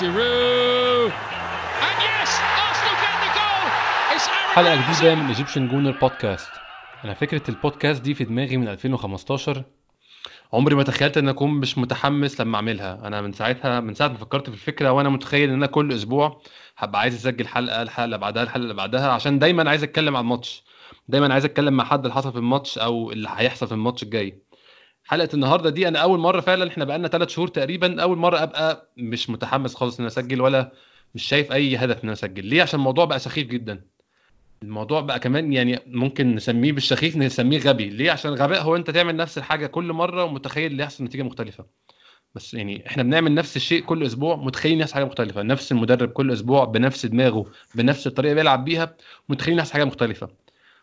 Giroud. And yes, Arsenal get the goal. It's Aaron حلقة. جديدة من Egyptian Gooner Podcast أنا فكرة البودكاست دي في دماغي من 2015 عمري ما تخيلت إن أكون مش متحمس لما أعملها أنا من ساعتها من ساعة ما فكرت في الفكرة وأنا متخيل إن أنا كل أسبوع هبقى عايز أسجل حلقة الحلقة اللي بعدها الحلقة اللي بعدها عشان دايما عايز أتكلم عن الماتش دايما عايز أتكلم مع حد اللي حصل في الماتش أو اللي هيحصل في الماتش الجاي حلقة النهارده دي أنا أول مرة فعلا إحنا بقالنا ثلاث شهور تقريبا أول مرة أبقى مش متحمس خالص إن أسجل ولا مش شايف أي هدف إن أنا أسجل. ليه؟ عشان الموضوع بقى سخيف جدا. الموضوع بقى كمان يعني ممكن نسميه بالشخيف نسميه غبي. ليه؟ عشان الغباء هو أنت تعمل نفس الحاجة كل مرة ومتخيل اللي يحصل نتيجة مختلفة. بس يعني إحنا بنعمل نفس الشيء كل أسبوع متخيلين يحصل حاجة مختلفة. نفس المدرب كل أسبوع بنفس دماغه بنفس الطريقة بيلعب بيها متخيلين حاجة مختلفة.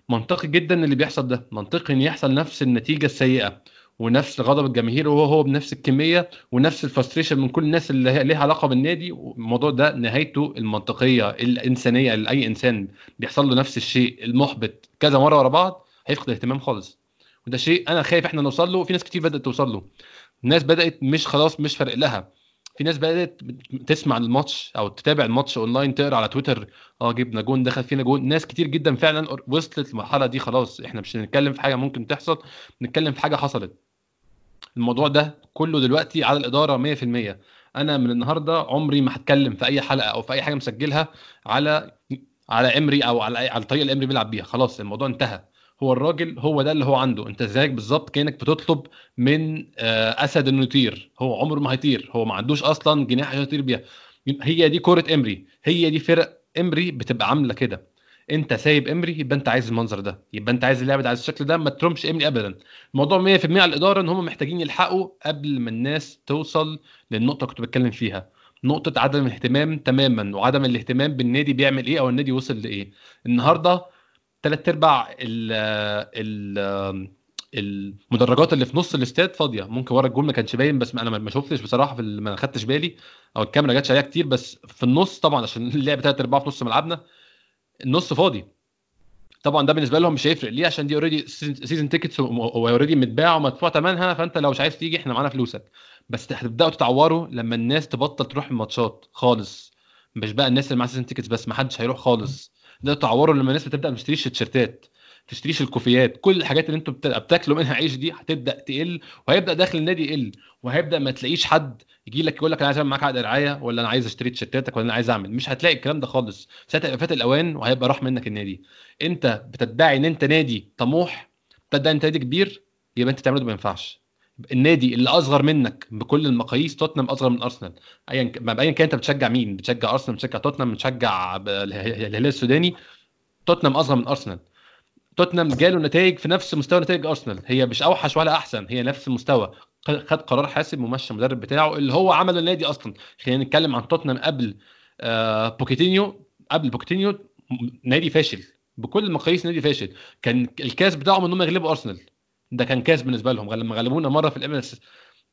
منطقي جدا اللي بيحصل ده. منطقي إن يحصل نفس النتيجة السيئة. ونفس غضب الجماهير وهو هو بنفس الكمية ونفس ال frustration من كل الناس اللي ليها علاقة بالنادي. والموضوع ده نهايته المنطقية الإنسانية لأي إنسان بيحصل له نفس الشيء المحبط كذا مرة ورا بعض هيفقد الاهتمام خالص. وده شيء أنا خايف إحنا نوصل له في ناس كتير بدأت توصل له. الناس بدأت مش خلاص مش فارق لها. في ناس بدأت تسمع الماتش أو تتابع الماتش أونلاين تقرأ على تويتر آه جبنا جون دخل فينا جون. ناس كتير جدا فعلا وصلت للمرحلة دي خلاص. إحنا مش هنتكلم في حاجة ممكن تحصل نتكلم في حاجة حصلت. الموضوع ده كله دلوقتي على الإدارة 100% أنا من النهارده عمري ما هتكلم في أي حلقة أو في أي حاجة مسجلها على على إمري أو على على الطريقة اللي إمري بيلعب بيها. خلاص الموضوع انتهى. هو الراجل هو ده اللي هو عنده. أنت زيك بالظبط كأنك بتطلب من آه، أسد إنه يطير. هو عمره ما هيطير. هو ما عندوش أصلا جناح يطير بيها. هي دي كوره إمري. هي دي فرق إمري بتبقى عاملة كده. انت سايب امري يبقى انت عايز المنظر ده يبقى انت عايز اللعب ده عايز الشكل ده ما ترمش امري ابدا. الموضوع 100% على الإدارة إن هم محتاجين يلحقوا قبل ما الناس توصل للنقطة كنت بتكلم فيها. نقطة عدم الاهتمام تماما وعدم الاهتمام بالنادي بيعمل إيه أو النادي وصل لإيه. النهارده ثلاث أرباع ال ال المدرجات اللي في نص الاستاد فاضية. ممكن ورا الجول ما كانش باين بس أنا ما شفتش بصراحة في ما خدتش بالي أو الكاميرا ما جاتش عليها كتير بس في النص طبعا عشان اللعب ثلاث أرباع في نص ملعبنا النص فاضي. طبعا ده بالنسبة لهم مش هيفرق. ليه؟ عشان دي already season tickets و already متباع ومدفوع ثمنها فأنت لو مش عايز تيجي إحنا معانا فلوسك. بس هتبدأوا تتعوروا لما الناس تبطل تروح الماتشات خالص. مش بقى الناس اللي معاها season tickets بس ما حدش هيروح خالص. ده تعوروا لما الناس بتبدأ ما تشتريش التيشيرتات. ما تشتريش الكوفيات. كل الحاجات اللي أنتوا بت- بتاكلوا منها عيش دي هتبدأ تقل وهيبدأ داخل النادي يقل وهيبدأ ما تلاقيش حد يجي لك يقول لك أنا عايز أعمل معاك عقد رعاية ولا أنا عايز أشتري تيشيرتاتك ولا أنا عايز أعمل. مش هتلاقي الكلام ده خالص. ساعتها فات الأوان وهيبقى راح منك النادي. أنت بتدعي إن أنت نادي طموح بتدعي إن أنت نادي كبير يبقى أنت تعمله ما ينفعش. النادي اللي أصغر منك بكل المقاييس توتنهام أصغر من أرسنال. ايا ايا كان أنت بتشجع مين؟ بتشجع أرسنال بتشجع توتنهام بتشجع الهلال السوداني. توتنهام أصغر من أرسنال. توتنهام جاله نتائج في نفس مستوى نتائج أرسنال. هي مش أوحش ولا أحسن هي نفس المستوى خد قرار حاسم ومشى المدرب بتاعه اللي هو عمله النادي أصلا. خلينا نتكلم عن توتنهام قبل آه بوكيتينو قبل بوكيتينو نادي فاشل. بكل المقاييس نادي فاشل. كان الكاس بتاعهم إن هم يغلبوا أرسنال. ده كان كاس بالنسبة لهم. لما غلبونا مرة في الإميريتس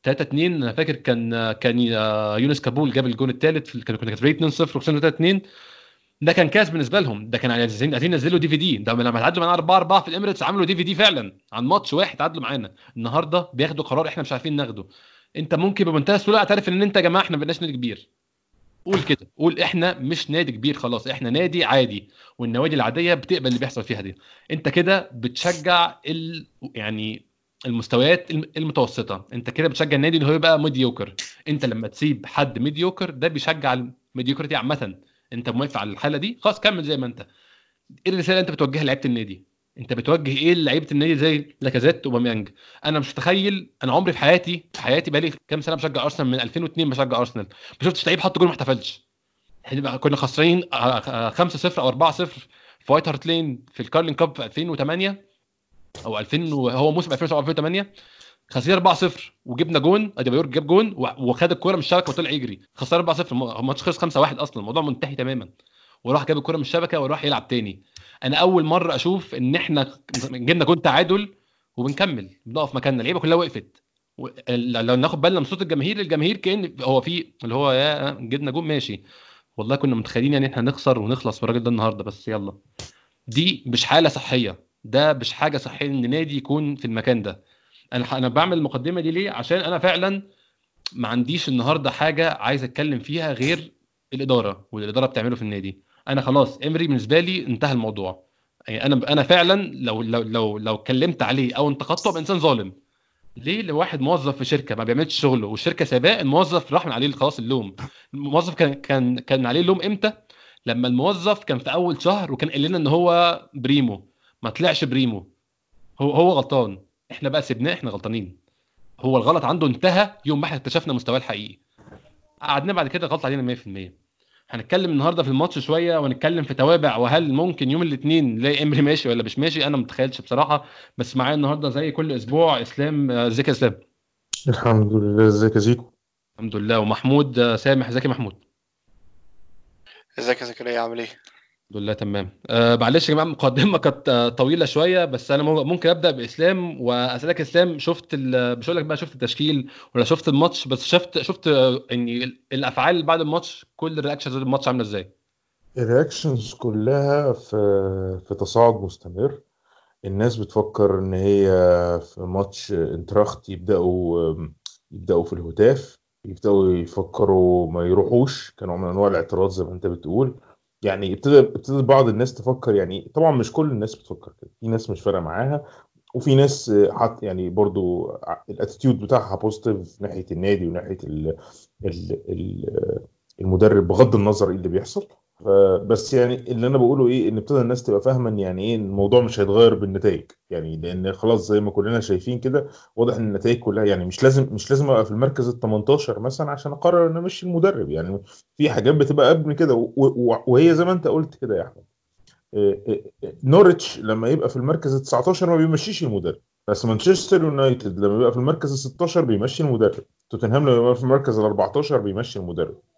3 2 أنا فاكر كان كان آه، يونس كابول جاب الجون الثالث كانوا كنا كسبانين 2 0 وخسرنا 3 2 ده كان كاس بالنسبة لهم. ده كان عايزين عايزين ينزلوا DVD. ده لما تعادلوا معانا 4 4 في الإميريتس عملوا DVD فعلا. عن ماتش واحد تعادلوا معانا. النهارده بياخدوا قرار إحنا مش عارفين ناخده. أنت ممكن بمنتهى السهولة أعترف إن أنت يا جماعة إحنا ما بقيناش نادي كبير. قول كده. قول إحنا مش نادي كبير خلاص. إحنا نادي عادي. والنوادي العادية بتقبل اللي بيحصل فيها دي. أنت كده بتشجع ال... يعني المستويات الم- المتوسطة. أنت كده بتشجع النادي اللي هو يبقى mediocre أنت لما تسيب حد mediocre ده بيشجع ال mediocrity عامة. انت موافق على الحاله دي خلاص كمل زي ما انت. إيه الرساله انت بتوجهها لعيبه النادي؟ انت بتوجه إيه لعيبه النادي زي لاكازيت وأوباميانج أنا مش متخيل أنا عمري في حياتي في حياتي بقالي كام سنة بشجع أرسنال من 2002 بشجع أرسنال. ما شفتش لعيب حط جول ما احتفلش. إحنا كنا خسرانين 5 0 أو 4 0 في وايت هارت لين في ال Carling Cup في 2008 أو 2000 و- هو موسم 2007 2008 خسرنا 4 0 وجبنا جون اديبايور جاب جون وخد الكورة من الشبكة وطلع يجري. خسرنا 4 0 الماتش خلص 5 1 أصلا الموضوع منتهي تماما. وراح جاب الكورة من الشبكة وراح يلعب تاني. أنا أول مرة أشوف إن إحنا جبنا جون تعادل وبنكمل بنقف مكاننا. اللعيبة كلها وقفت. لو ناخد بالنا من صوت الجماهير الجماهير كأن هو في اللي هو يا جبنا جون ماشي. والله كنا متخيلين يعني إحنا نخسر ونخلص من الراجل ده النهارده بس يلا. دي مش حالة صحية. ده مش حاجة صحية إن نادي يكون في المكان ده. أنا أنا بعمل المقدمة دي ليه؟ عشان أنا فعلا ما عنديش النهارده حاجة عايز أتكلم فيها غير الإدارة واللي الاداره بتعمله في النادي. أنا خلاص امري بالنسبة لي انتهى الموضوع. يعني أنا أنا فعلا لو لو لو لو اتكلمت عليه أو انتقدته ابقى انسان ظالم ليه لواحد موظف في شركة ما بيعملش شغله والشركة ساباه الموظف راح من عليه خلاص اللوم. الموظف كان كان كان عليه اللوم إمتى؟ لما الموظف كان في أول شهر وكان قال لنا إن هو بريمو. ما طلعش بريمو. هو هو غلطان. إحنا بقى سيبناه إحنا غلطانين. هو الغلط عنده انتهى يوم ما إحنا اكتشفنا مستواه الحقيقي. قعدنا بعد كده غلط علينا 100% هنتكلم النهارده في الماتش شوية ونتكلم في توابع وهل ممكن يوم الاثنين نلاقي إمري ماشي ولا مش ماشي؟ أنا ما متخيلش بصراحة بس معايا النهارده زي كل أسبوع إسلام آه، ازيك يا إسلام. الحمد لله. إزيك يا زيكو الحمد لله. ومحمود آه، سامح. إزيك يا محمود؟ إزيك يا زكريا؟ عامل إيه؟ الحمد لله تمام. أه معلش يا جماعة المقدمه كانت آه، طويلة شوية بس أنا ممكن أبدأ بإسلام وأسألك إسلام شفت مش هقول لك بقى شفت التشكيل ولا شفت الماتش بس شفت شفت آه، يعني ال- الأفعال بعد الماتش كل ال reactions الماتش عاملة إزاي؟ ال reactions كلها في في تصاعد مستمر. الناس بتفكر إن هي في ماتش أينتراخت يبدأوا يبدأوا في الهتاف يبدأوا يفكروا ما يروحوش كنوع من أنواع الاعتراض زي ما أنت بتقول. يعني ابتدى ابتدى بعض الناس تفكر يعني طبعا مش كل الناس بتفكر كده في ناس مش فارقة معاها وفي ناس حط يعني برضو ال attitude بتاعها positive ناحية النادي وناحيه ال ال ال المدرب بغض النظر إيه اللي بيحصل. بس يعني اللي أنا بقوله إيه إن ابتدى الناس تبقى فاهمه ان يعني إيه الموضوع مش هيتغير بالنتائج. يعني لأن خلاص زي ما كلنا شايفين كده واضح إن النتائج كلها يعني مش لازم مش لازم أبقى في المركز ال 18 مثلا عشان أقرر إن أمشي المدرب. يعني في حاجات بتبقى قبل كده وهي زي ما أنت قلت كده يا أحمد. إيه إيه إيه، نوريتش لما يبقى في المركز ال 19 ما بيمشيش المدرب. بس مانشستر يونايتد لما يبقى في المركز ال 16 بيمشي المدرب. توتنهام لما يبقى في المركز ال 14 بيمشي المدرب. آه،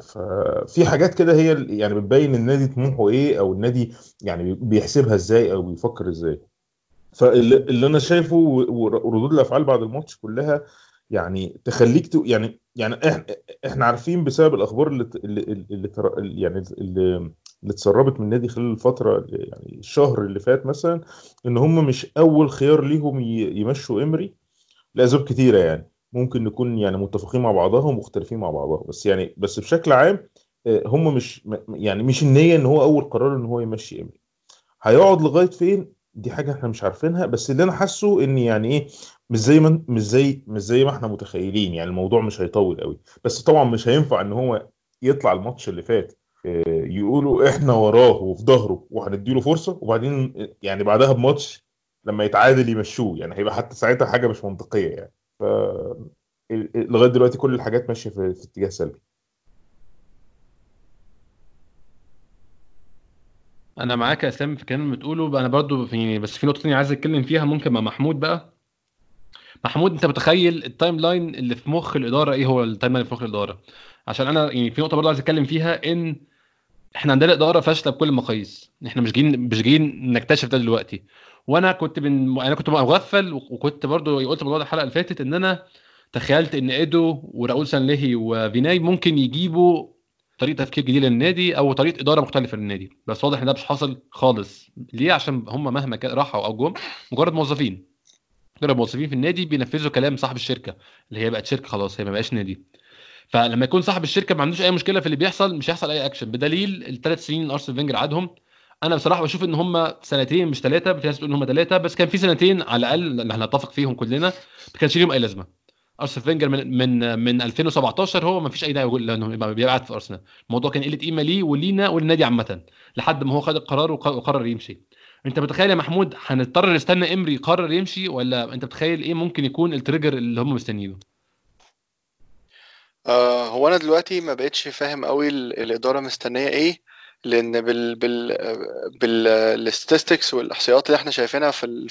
ففي حاجات كده هي يعني بتبين النادي طموحه إيه أو النادي يعني بيحسبها إزاي أو بيفكر إزاي فاللي اللي أنا شايفه وردود الأفعال بعد الماتش كلها يعني تخليك. يعني يعني إحنا إحنا عارفين بسبب الأخبار اللي اللي, اللي. يعني اللي اللي اتسربت من النادي خلال الفترة يعني الشهر اللي فات مثلا إن هم مش أول خيار ليهم. يمشوا إمري لأسباب كتيرة يعني ممكن نكون يعني متفقين مع بعضها ومختلفين مع بعضها. بس يعني بس بشكل عام آه، هم مش يعني مش النية إن هو أول قرار إن هو يمشي امري هيقعد لغاية فين؟ دي حاجة إحنا مش عارفينها. بس اللي أنا حاسه إن يعني إيه مش زي ما مش زي مش زي ما إحنا متخيلين. يعني الموضوع مش هيطول قوي بس طبعا مش هينفع إن هو يطلع الماتش اللي فات آه، يقولوا إحنا وراه وفي ظهره وهنديله فرصة وبعدين آه، يعني بعدها بماتش لما يتعادل يمشوه. يعني هيبقى حتى ساعتها حاجة مش منطقية يعني. ف لغاية دلوقتي كل الحاجات ماشية في, في اتجاه سلبي. أنا معاك يا اسلام في الكلام اللي بتقوله أنا برضو في بس في نقطة تانية عايز أتكلم فيها ممكن مع محمود بقى. محمود أنت متخيل ال timeline اللي في مخ الإدارة إيه؟ هو ال timeline في مخ الإدارة. عشان أنا يعني في نقطة برضو عايز أتكلم فيها إن إحنا عندنا إدارة فاشلة بكل المقاييس. إحنا مش جايين مش جايين نكتشف ده دلوقتي. وأنا كنت من أنا كنت مغفل وكنت برضو قلت الموضوع ده الحلقة اللي فاتت إن أنا تخيلت إن إيدو وراؤول سانليهي وفيناي ممكن يجيبوا طريقة تفكير جديدة للنادي أو طريقة إدارة مختلفة للنادي. بس واضح إن ده مش حاصل خالص. ليه؟ عشان هم مهما كان راحوا أو جم مجرد موظفين. مجرد موظفين في النادي بينفذوا كلام صاحب الشركة اللي هي بقت شركة خلاص هي ما بقاش نادي. فلما يكون صاحب الشركة ما عندوش أي مشكلة في اللي بيحصل مش هيحصل أي اكشن بدليل الثلاث سنين أرسنال فينجر قعدهم أنا بصراحة بشوف إن هم سنتين مش ثلاثة في ناس بتقول إن هم ثلاثة بس كان في سنتين على الأقل اللي هنتفق فيهم كلنا ما كانش ليهم أي لازمة. أرسنال فينجر من من من 2017 هو ما فيش أي داعي يقول انه يبقى بيبعت في أرسنال. الموضوع كان قلة قيمة ليه ولينا وللنادي عامة لحد ما هو خد القرار وق- وقرر يمشي. أنت متخيل يا محمود هنضطر نستنى إمري يقرر يمشي ولا أنت متخيل إيه ممكن يكون ال trigger اللي هم مستنيينه؟ آه هو أنا دلوقتي ما بقتش فاهم قوي ال- الإدارة مستنية إيه لأن بال بال بال statistics والإحصائيات اللي إحنا شايفينها في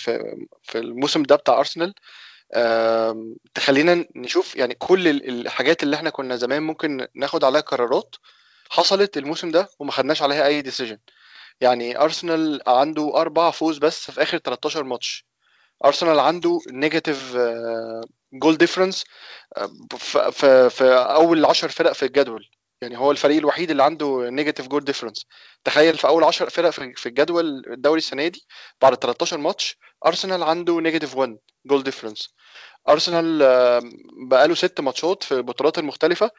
في الموسم ده بتاع ارسنال تخلينا نشوف يعني كل ال- الحاجات اللي إحنا كنا زمان ممكن ناخد عليها قرارات حصلت الموسم ده وما خدناش عليها أي decision يعني ارسنال عنده أربع فوز بس في آخر 13 ماتش. ارسنال عنده negative goal difference في في في أول 10 فرق في الجدول. يعني هو الفريق الوحيد اللي عنده negative goal difference تخيل في أول 10 فرق في الجدول الدوري السنة دي بعد 13 ماتش أرسنال عنده negative 1 goal difference أرسنال آه، بقاله ست ماتشات في البطولات المختلفة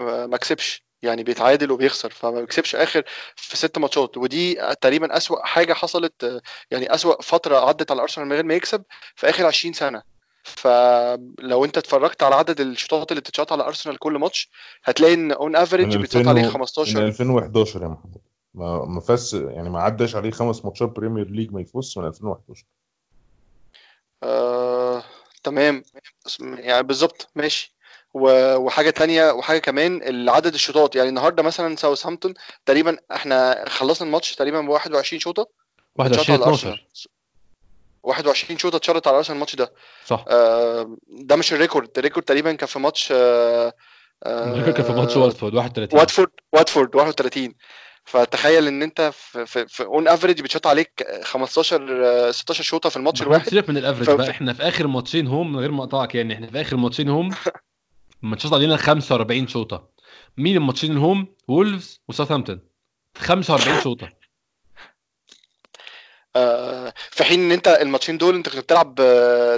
آه، ما كسبش. يعني بيتعادل وبيخسر فما بيكسبش آخر في ست ماتشات. ودي تقريبا أسوأ حاجة حصلت آه، يعني أسوأ فترة عدت على أرسنال من غير ما يكسب في آخر 20 سنة. فلو انت اتفرجت على عدد الشوطات اللي بتتشاط على أرسنال كل ماتش هتلاقي إن on average بيتشاط عليه 2000 من 15 2011 يا محمد ما ما فاز يعني ما عداش عليه خمس ماتشات بريمير ليج ما يفوز من 2011 آه، تمام. يعني بالظبط ماشي. و- وحاجة تانية وحاجة كمان عدد الشوطات. يعني النهارده مثلا ساوثهامبتون تقريبا إحنا خلصنا الماتش تقريبا ب 21 شوطة. اتشاط 21 على 12 ارسنال 21 شوطه اتشاط على أرسنال الماتش ده. صح. آه، ده مش ال record. ال record تقريبا كان في ماتش آه، ال record كان في ماتش آه، واتفورد 31 واتفورد واتفورد 31 فتخيل إن أنت في في, في on average بتشوط عليك 15 آه، 16 شوطة في الماتش الواحد. سيبك من ال average ف- بقى. إحنا في آخر ماتشين home من غير ما أقطعك يعني إحنا في آخر ماتشين home اتشاط علينا 45 شوطة. مين الماتشين ال home وولفز وساوثهامبتون. 45 شوطة. آه، في حين إن أنت الماتشين دول أنت كنت بتلعب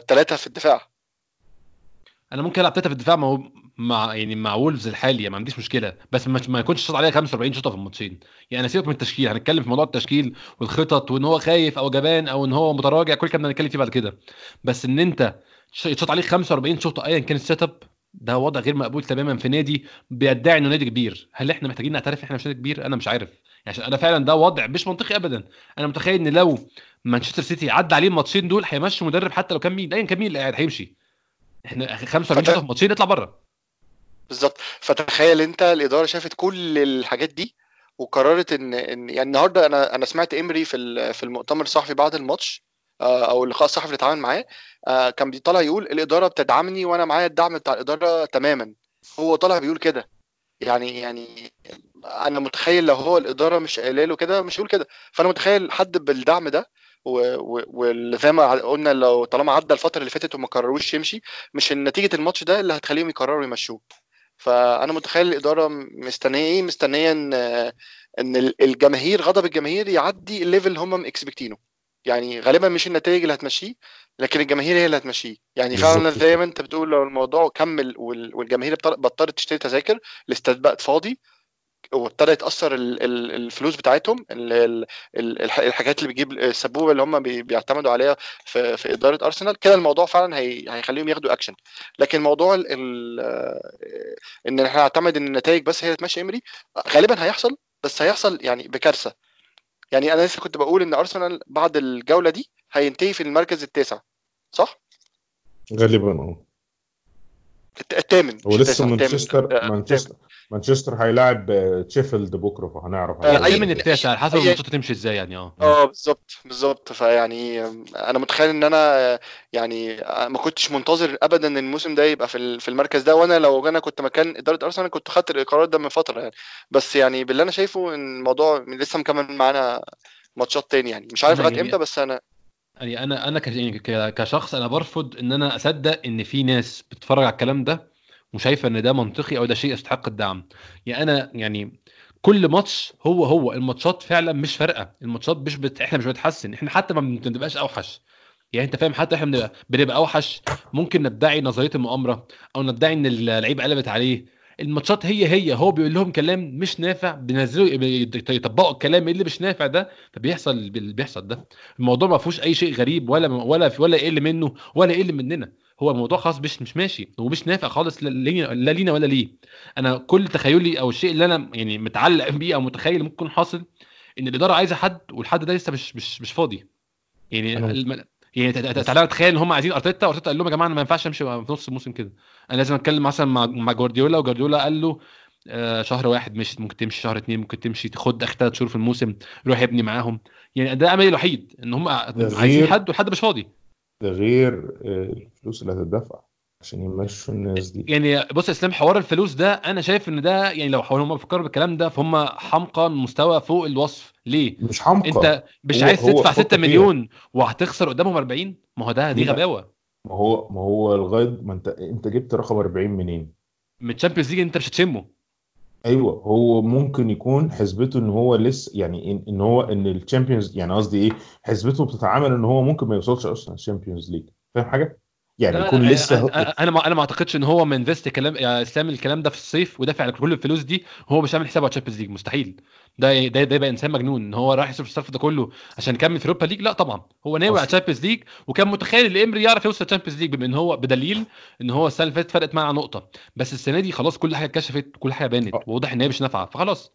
ثلاثة في الدفاع. أنا ممكن ألعب تلاتة في الدفاع مع مع يعني مع وولفز الحالي ما عنديش مشكلة. بس ما, ما يكونش شاط عليها 45 شوطة في الماتشين. يعني سيبك من التشكيل هنتكلم في موضوع التشكيل والخطط وإن هو خايف أو جبان أو إن هو متراجع كل الكلام ده هنتكلم فيه بعد كده. بس إن أنت يتشاط عليك 45 شوطة ايا كان ال setup ده وضع غير مقبول تماما في نادي بيدعي إنه نادي كبير. هل إحنا محتاجين نعترف إحنا مش نادي كبير؟ أنا مش عارف. يعني عشان أنا فعلا ده وضع مش منطقي ابدا. أنا متخيل إن لو مانشستر سيتي عدى عليه الماتشين دول هيمشي مدرب حتى لو كان مين ايا كان مين اللي قاعد هيمشي. إحنا 45 شوطه في ماتشين اطلع بره. بالظبط. فتخيل أنت الإدارة شافت كل الحاجات دي وقررت ان ان يعني النهارده أنا أنا سمعت امري في في المؤتمر الصحفي بعد الماتش آه، أو اللقاء الصحفي اللي اتعامل معاه آه، كان بيطلع يقول الإدارة بتدعمني وأنا معايا الدعم بتاع الإدارة تماما. هو طالع بيقول كده. يعني يعني أنا متخيل لو هو الإدارة مش قايلة له كده مش هيقول كده. فأنا متخيل حد بالدعم ده وزي ما قلنا لو طالما عدى الفترة اللي فاتت وما قرروش يمشي مش نتيجة الماتش ده اللي هتخليهم يقرروا يمشوه. فأنا متخيل الإدارة مستنية إيه؟ مستنية إن إن الجماهير غضب الجماهير يعدي الليفل اللي هم اكسبكتينه يعني غالبا مش النتائج اللي هتمشيه لكن الجماهير هي اللي هتمشيه. يعني فعلا زي. ما أنت بتقول لو الموضوع كمل وال- والجماهير بطل- بطلت تشتري تذاكر الاستاد بقت فاضي وابتدى يتأثر ال- ال- الفلوس بتاعتهم ال- ال- ال- الح- الحاجات اللي بيجيب السبوبه اللي هم بي- بيعتمدوا عليها في إدارة أرسنال. كده الموضوع فعلا هي هيخليهم ياخدوا اكشن لكن موضوع ال إن إحنا نعتمد إن النتائج بس هي تمشي امري غالبا هيحصل بس هيحصل يعني بكارثة. يعني أنا لسه كنت بقول إن أرسنال بعد الجولة دي هينتهي في المركز التاسع صح؟ غالبا آه. الثامن هو مش لسه التاسع، الثامن. مانشستر آه، مانشستر مانشستر هيلاعب آه، تشيفيلد بكرة فهنعرف آه، هيعمل أي- إيه. من التاسع على حسب الماتشات هتمشي إزاي يعني آه. آه بالظبط بالظبط. فيعني أنا متخيل إن أنا يعني ما كنتش منتظر ابدا إن الموسم ده يبقى في ال- في المركز ده. وأنا لو أنا كنت مكان إدارة أرسنال كنت خدت القرار ده من فترة يعني. بس يعني باللي أنا شايفه إن الموضوع لسه مكمل معانا ماتشات تاني يعني. مش عارف لغاية يعني- إمتى بس أنا يعني أنا أنا يعني كشخص أنا برفض إن أنا أصدق إن في ناس بتتفرج على الكلام ده وشايفة إن ده منطقي أو ده شيء يستحق الدعم. يعني أنا يعني كل ماتش هو هو الماتشات فعلا مش فارقة. الماتشات مش بت... إحنا مش بنتحسن. إحنا حتى ما بنبقاش أوحش. يعني أنت فاهم حتى إحنا بنبقى, بنبقى أوحش. ممكن ندعي نظرية المؤامرة أو ندعي إن اللعيبه قلبت عليه. الماتشات هي هي هو بيقول لهم كلام مش نافع بينزلوا يطبقوا الكلام اللي مش نافع ده فبيحصل اللي بيحصل ده. الموضوع ما فيهوش أي شيء غريب ولا ولا ولا يقل منه ولا يقل مننا. هو الموضوع خلاص مش مش ماشي ومش نافع خالص لا لينا لا لينا ولا ليه. أنا كل تخيلي أو الشيء اللي أنا يعني متعلق بيه أو متخيل ممكن يكون حاصل إن الإدارة عايزة حد والحد ده لسه مش مش مش فاضي. يعني. يعني تعالى تخيل إن هم عايزين أرتيتا وأرتيتا قال لهم يا جماعة أنا ما ينفعش أمشي في نص الموسم كده. أنا لازم أتكلم مثلا مع مع جوارديولا وجوارديولا قال له آه شهر واحد مش ممكن تمشي شهر اتنين ممكن تمشي خد آخر ثلاث شهور في الموسم روح ابني معاهم. يعني ده أملي الوحيد إن هم عايزين حد والحد مش فاضي. ده غير آه، الفلوس اللي هتدفع. عشان يمشوا الناس دي يعني بص يا اسلام حوار الفلوس ده أنا شايف إن ده يعني لو هم بيفكروا بالكلام ده فهم حمقى مستوى فوق الوصف ليه؟ مش حمقى أنت مش عايز تدفع خطة 6 فيها. مليون وهتخسر قدامهم 40 ما هو ده دي. غباوة ما هو ما هو لغايه ما انت أنت جبت رقم 40 منين؟ من الشامبيونز ليج أنت مش هتشمه أيوه هو ممكن يكون حسبته إن هو لسه يعني ان, إن هو إن الشامبيونز يعني قصدي إيه حسبته بتتعامل إن هو ممكن ما يوصلش أصلا الشامبيونز ليج فاهم حاجة؟ يعني يكون لسه هو- أنا أنا ما أنا ما أعتقدش إن هو منفس كلام يا إسلام الكلام ده في الصيف ودافع على كل الفلوس دي هو مش عامل حسابه على الشامبيونز ليج مستحيل ده ده ده يبقى إنسان مجنون إن هو رايح يصرف الصرف ده كله عشان يكمل في Europa League لا طبعا هو ناوي على أصلاً. الشامبيونز ليج وكان متخيل إن إمري يعرف يوصل الشامبيونز ليج بما ان هو بدليل إن هو السنة اللي فاتت فرقت معاه نقطة بس السنة دي خلاص كل حاجة اتكشفت كل حاجة بانت. وواضح إن هي مش نافعة فخلاص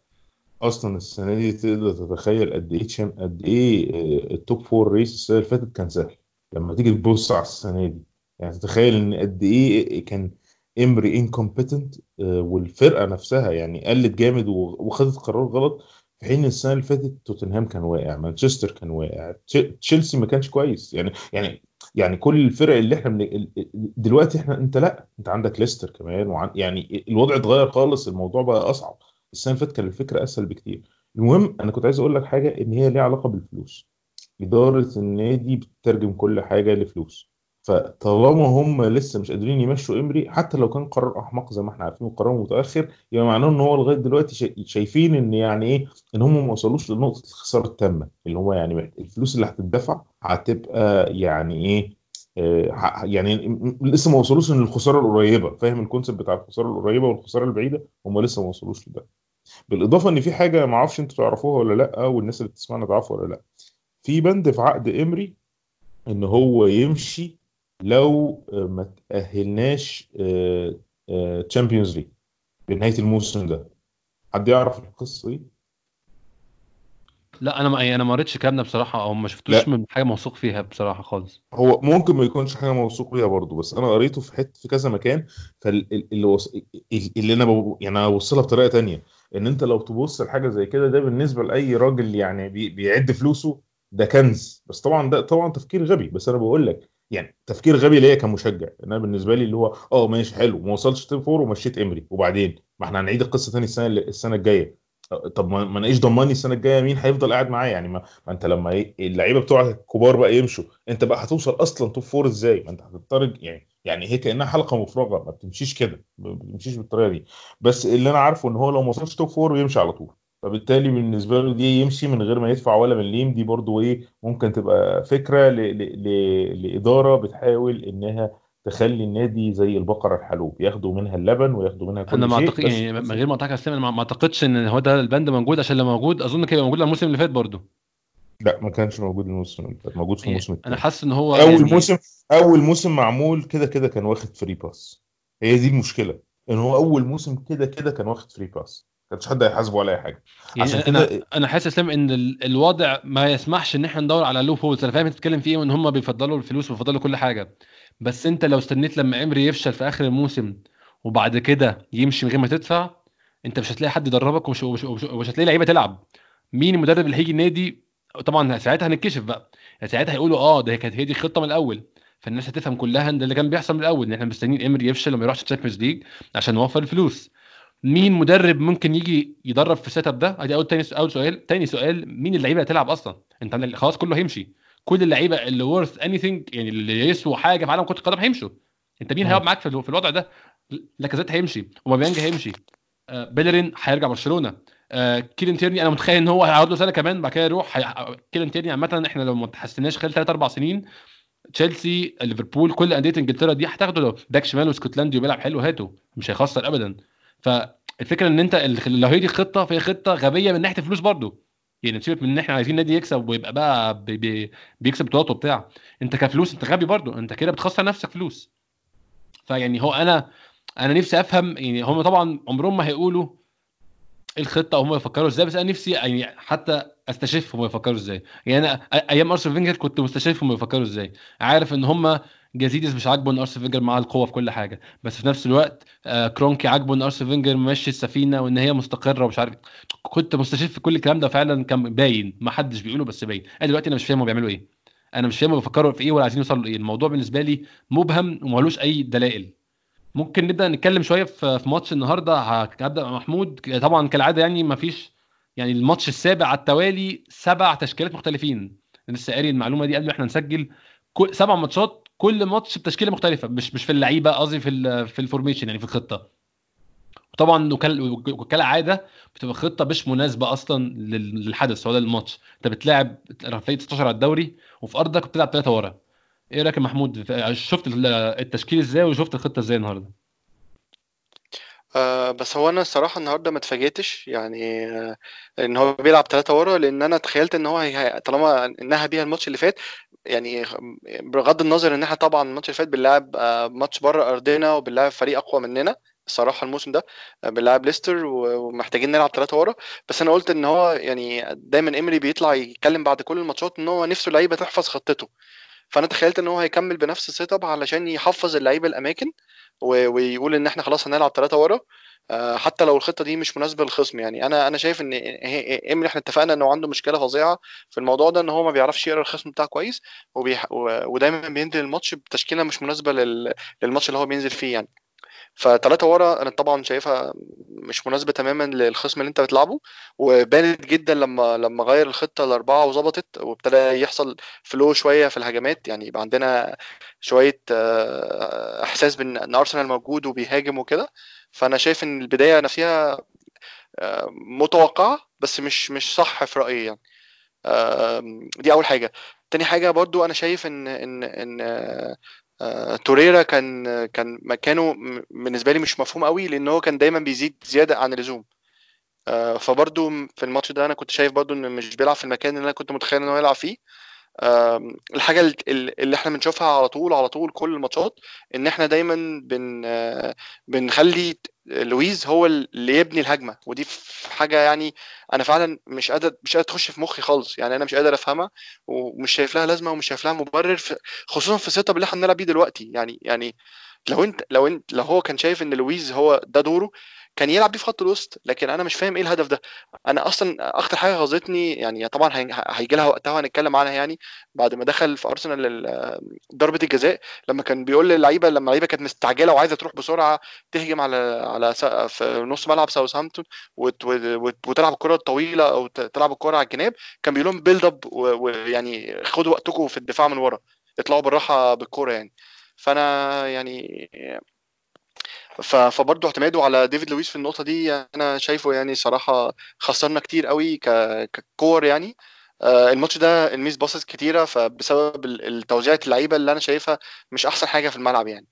أصلا السنة دي تقدر تتخيل قد إيه قد إيه ال top four race السنة اللي فاتت كان سهل لما تيجي تبص على السنة دي يعني تتخيل إن قد إيه كان امري incompetent والفرقة نفسها يعني قلت جامد وخدت قرار غلط في حين السنة اللي فاتت توتنهام كان واقع مانشستر كان واقع تش- تشيلسي ما كانش كويس. يعني يعني يعني كل الفرق اللي إحنا من دلوقتي إحنا أنت لأ أنت عندك ليستر كمان وعن يعني الوضع اتغير خالص الموضوع بقى أصعب. السنة اللي فاتت كان الفكرة أسهل بكتير. المهم أنا كنت عايز أقول لك حاجة إن هي ليها علاقة بالفلوس. إدارة النادي بتترجم كل حاجة لفلوس. فطالما هم لسه مش قادرين يمشوا امري حتى لو كان قرار أحمق زي ما إحنا عارفين وقرار متأخر يبقى معناه إن هو لغاية دلوقتي شا- شايفين إن يعني إيه إن هم ما وصلوش لنقطة الخسارة التامة اللي هو يعني الفلوس اللي هتدفع هتبقى يعني إيه آه، يعني لسه ما وصلوش للخساره القريبة فاهم ال concept بتاع الخسارة القريبة والخسارة البعيدة؟ هم لسه ما وصلوش لده. بالإضافة إن في حاجة ما أعرفش أنتوا تعرفوها ولا لأ والناس اللي بتسمعنا تعرفها ولا لأ. في بند في عقد إمري إن هو يمشي لو آه، ما تأهلناش Champions League بنهاية الموسم ده حد يعرف القصة دي؟ لا أنا ما أنا ما قريتش الكلام ده بصراحة أو ما شفتوش. من حاجة موثوق فيها بصراحة خالص. هو ممكن ما يكونش حاجة موثوق بيها برضه بس أنا قريته في حتة في كذا مكان فاللي وص... اللي أنا ب... يعني أنا بوصلها بطريقة تانية إن أنت لو تبص لحاجة زي كده ده بالنسبة لأي راجل يعني بي... بيعد فلوسه ده كنز. بس طبعا ده طبعا تفكير غبي بس أنا بقول لك يعني تفكير غبي ليا كمشجع. أنا بالنسبة لي اللي هو آه ماشي حلو. ما وصلش top four ومشيت إمري. وبعدين؟ ما إحنا هنعيد القصة تاني السنة السنة الجاية. طب ما أنا إيش ضمنّي السنة الجاية مين هيفضل قاعد معايا؟ يعني ما, ما أنت لما اللعيبة بتوعك الكبار بقى يمشوا أنت بقى هتوصل أصلا top four إزاي؟ ما أنت هتضطر يعني يعني هي كأنها حلقة مفرغة. ما بتمشيش كده. ما بتمشيش بالطريقة دي. بس اللي أنا عارفه إن هو لو ما وصلش top four يمشي على طول. فبالتالي بالنسبة له دي يمشي من غير ما يدفع ولا مليم دي برضو إيه ممكن تبقى فكرة ل... ل... ل... لإدارة بتحاول إنها تخلي النادي زي البقرة الحلوب. ياخدوا منها اللبن وياخدوا منها كل أنا ما أعتقد يعني من غير ما اقطعك يا اسلام أنا ما أعتقدش إن هو ده البند موجود عشان لو موجود أظن كان موجود الموسم اللي فات برضه لا ما كانش موجود الموسم اللي فات موجود في يعني الموسم أنا الثاني حاسس إن هو أول يعني موسم أول موسم معمول كده كده كان واخد free pass هي دي المشكلة إن هو أول موسم كده كده كان واخد free pass كانش حد هيحاسبه ولا أي حاجة. عشان يعني أنا كده أنا حاسس إسلام إن ال- الوضع ما يسمحش إن إحنا ندور على loopholes أنا فاهم أنت بتتكلم في إيه وإن هم بيفضلوا الفلوس وبيفضلوا كل حاجة. بس أنت لو استنيت لما إمري يفشل في آخر الموسم وبعد كده يمشي من غير ما تدفع أنت مش هتلاقي حد يدربك ومش, ومش, ومش, ومش هتلاقي لعيبة تلعب. مين المدرب اللي هيجي النادي؟ طبعا ساعتها هنتكشف بقى. ساعتها هيقولوا آه ده كانت هي دي الخطة من الأول. فالناس هتفهم كلها إن ده اللي كان بيحصل من الأول إن إحنا مستنيين إمري يفشل وما يروحش ال Champions League عشان نوفر الفلوس. مين مدرب ممكن يجي يدرب في ال set up ده؟ ادي اول تاني اول سؤال. تاني سؤال مين اللعيبة اللي هتلعب أصلا؟ أنت خلاص كله هيمشي. كل اللعيبة اللي worth anything يعني اللي يسووا حاجة في عالم كرة القدم هيمشوا. أنت مين. هيقعد معاك في ال- في الوضع ده؟ لاكازيت هيمشي وأوباميانج هيمشي آه بيلرين هيرجع برشلونة آه كيران تيرني أنا متخيل إن هو هيقعد له سنة كمان بعد كده يروح هي... كيران تيرني عامة إحنا لو ما اتحسناش خلال 3 4 سنين تشيلسي ليفربول كل أندية إنجلترا دي هتاخده لو back شمال واسكتلندي وبيلعب حلو هاته. مش هيخسر ابدا. فالفكرة إن أنت لو هي دي خطة فهي خطة غبية من ناحية الفلوس برضو. يعني سيبك من إن إحنا عايزين نادي يكسب ويبقى بقى بي بي بيكسب بطولات وبتاع. أنت كفلوس أنت غبي برضو. أنت كده بتخسر نفسك فلوس. فيعني هو أنا أنا نفسي أفهم يعني هم طبعا عمرهم ما هيقولوا الخطة هم يفكروا إزاي بس أنا نفسي يعني حتى أستشف هم يفكروا إزاي. يعني أنا أيام أرسين فينجر كنت مستشف هم يفكروا إزاي. عارف إن هم جازيديس مش عاجبه إن أرسين فينجر معاه القوة في كل حاجة بس في نفس الوقت آه، كرونكي عاجبه إن أرسين فينجر ماشي السفينة وإن هي مستقرة ومش عارف كنت مستشف في كل الكلام ده فعلا كان باين ما حدش بيقوله بس باين. أنا دلوقتي أنا مش فاهم هم بيعملوا إيه. أنا مش فاهم هم بيفكروا في إيه ولا عايزين يوصلوا لإيه. الموضوع بالنسبة لي مبهم ومالوش أي دلائل. ممكن نبدأ نتكلم شوية في ماتش النهارده هبدا مع محمود. طبعا كالعادة يعني ما فيش يعني الماتش السابع على التوالي سبع تشكيلات مختلفين. لسه قاري المعلومة دي قبل ما إحنا نسجل. سبع ماتشات كل ماتش بتشكيلة مختلفة. مش مش في اللعيبة قصدي في في ال formation يعني في الخطة. طبعا وكالعادة بتبقى خطة مش مناسبة أصلا للحدث ولا للماتش. أنت بتلاعب فريق 16 على الدوري وفي أرضك بتلعب ثلاثة ورا. إيه رأيك يا محمود؟ شفت التشكيل إزاي وشفت الخطة إزاي النهارده؟ آه بس هو أنا الصراحة النهارده ما اتفاجئتش. يعني آه إن هو بيلعب ثلاثة ورا لأن أنا تخيلت إن هو طالما إنها بيها الماتش اللي فات يعني بغض النظر إن إحنا طبعا الماتش اللي فات بنلعب آه ماتش بره أرضنا وبنلعب فريق أقوى مننا الصراحة الموسم ده آه، بنلعب ليستر ومحتاجين نلعب ثلاثة ورا. بس أنا قلت إن هو يعني دايما امري بيطلع يتكلم بعد كل الماتشات إن هو نفسه اللعيبه تحفظ خطته. فأنا تخيلت إن هو هيكمل بنفس ال set up علشان يحفظ اللعيبة الأماكن ويقول إن إحنا خلاص هنلعب ثلاثة ورا. حتى لو الخطة دي مش مناسبة للخصم. يعني أنا أنا شايف إن امري إحنا اتفقنا إنه عنده مشكلة فظيعة في الموضوع ده إن هو ما بيعرفش يقرأ الخصم بتاعه كويس وبيح... ودايما بينزل الماتش بتشكيلة مش مناسبة لل... للماتش اللي هو بينزل فيه يعني. فتلاتة ورا أنا طبعا شايفها مش مناسبة تماما للخصم اللي أنت بتلعبه وبانت جدا لما لما غير الخطة لاربعه وظبطت وابتدى يحصل فلو شوية في الهجمات. يعني يبقى عندنا شوية آه، إحساس بإن أرسنال موجود وبيهاجم وكده. فأنا شايف إن البداية نفسها آه، متوقعة بس مش مش صح في رأيي يعني. دي أول حاجة. تاني حاجة برضو أنا شايف إن إن إن آه، توريرا كان كان مكانه بالنسبة لي مش مفهوم قوي لأن هو كان دايما بيزيد زيادة عن اللزوم. آه، فبرضو في الماتش ده أنا كنت شايف برضو إن مش بيلعب في المكان اللي أنا كنت متخيل إن هو يلعب فيه. الحاجة اللي إحنا بنشوفها على طول على طول كل الماتشات إن إحنا دايما بن بنخلي لويز هو اللي يبني الهجمة. ودي حاجة يعني أنا فعلا مش قادر مش قادر تخش في مخي خالص. يعني أنا مش قادر أفهمها ومش شايف لها لازمة ومش شايف لها مبرر خصوصا في ال set up اللي إحنا بنلعب بيه دلوقتي. يعني يعني لو انت لو انت لو هو كان شايف إن لويز هو ده دوره كان يلعب بيه في خط الوسط لكن أنا مش فاهم إيه الهدف ده. أنا أصلا أكتر حاجة غاظتني يعني طبعا هيجي لها وقتها وهنتكلم عنها يعني بعد ما دخل في أرسنال ضربة الجزاء لما كان بيقول للعيبة لما اللعيبة كانت مستعجلة وعايزة تروح بسرعة تهجم على على في نص ملعب ساوثهامبتون وتلعب الكره الطويله أو تلعب الكرة على الجناب كان بيقول لهم build up ويعني خدوا وقتكم في الدفاع من ورا اطلعوا بالراحة بالكورة يعني. فأنا يعني فبرضه اعتماده على ديفيد لويس في النقطة دي أنا شايفه يعني صراحة خسرنا كتير قوي ككور يعني. آه، الماتش ده ال mispasses كتيرة فبسبب التوزيعات اللعيبة اللي أنا شايفها مش أحسن حاجة في الملعب يعني.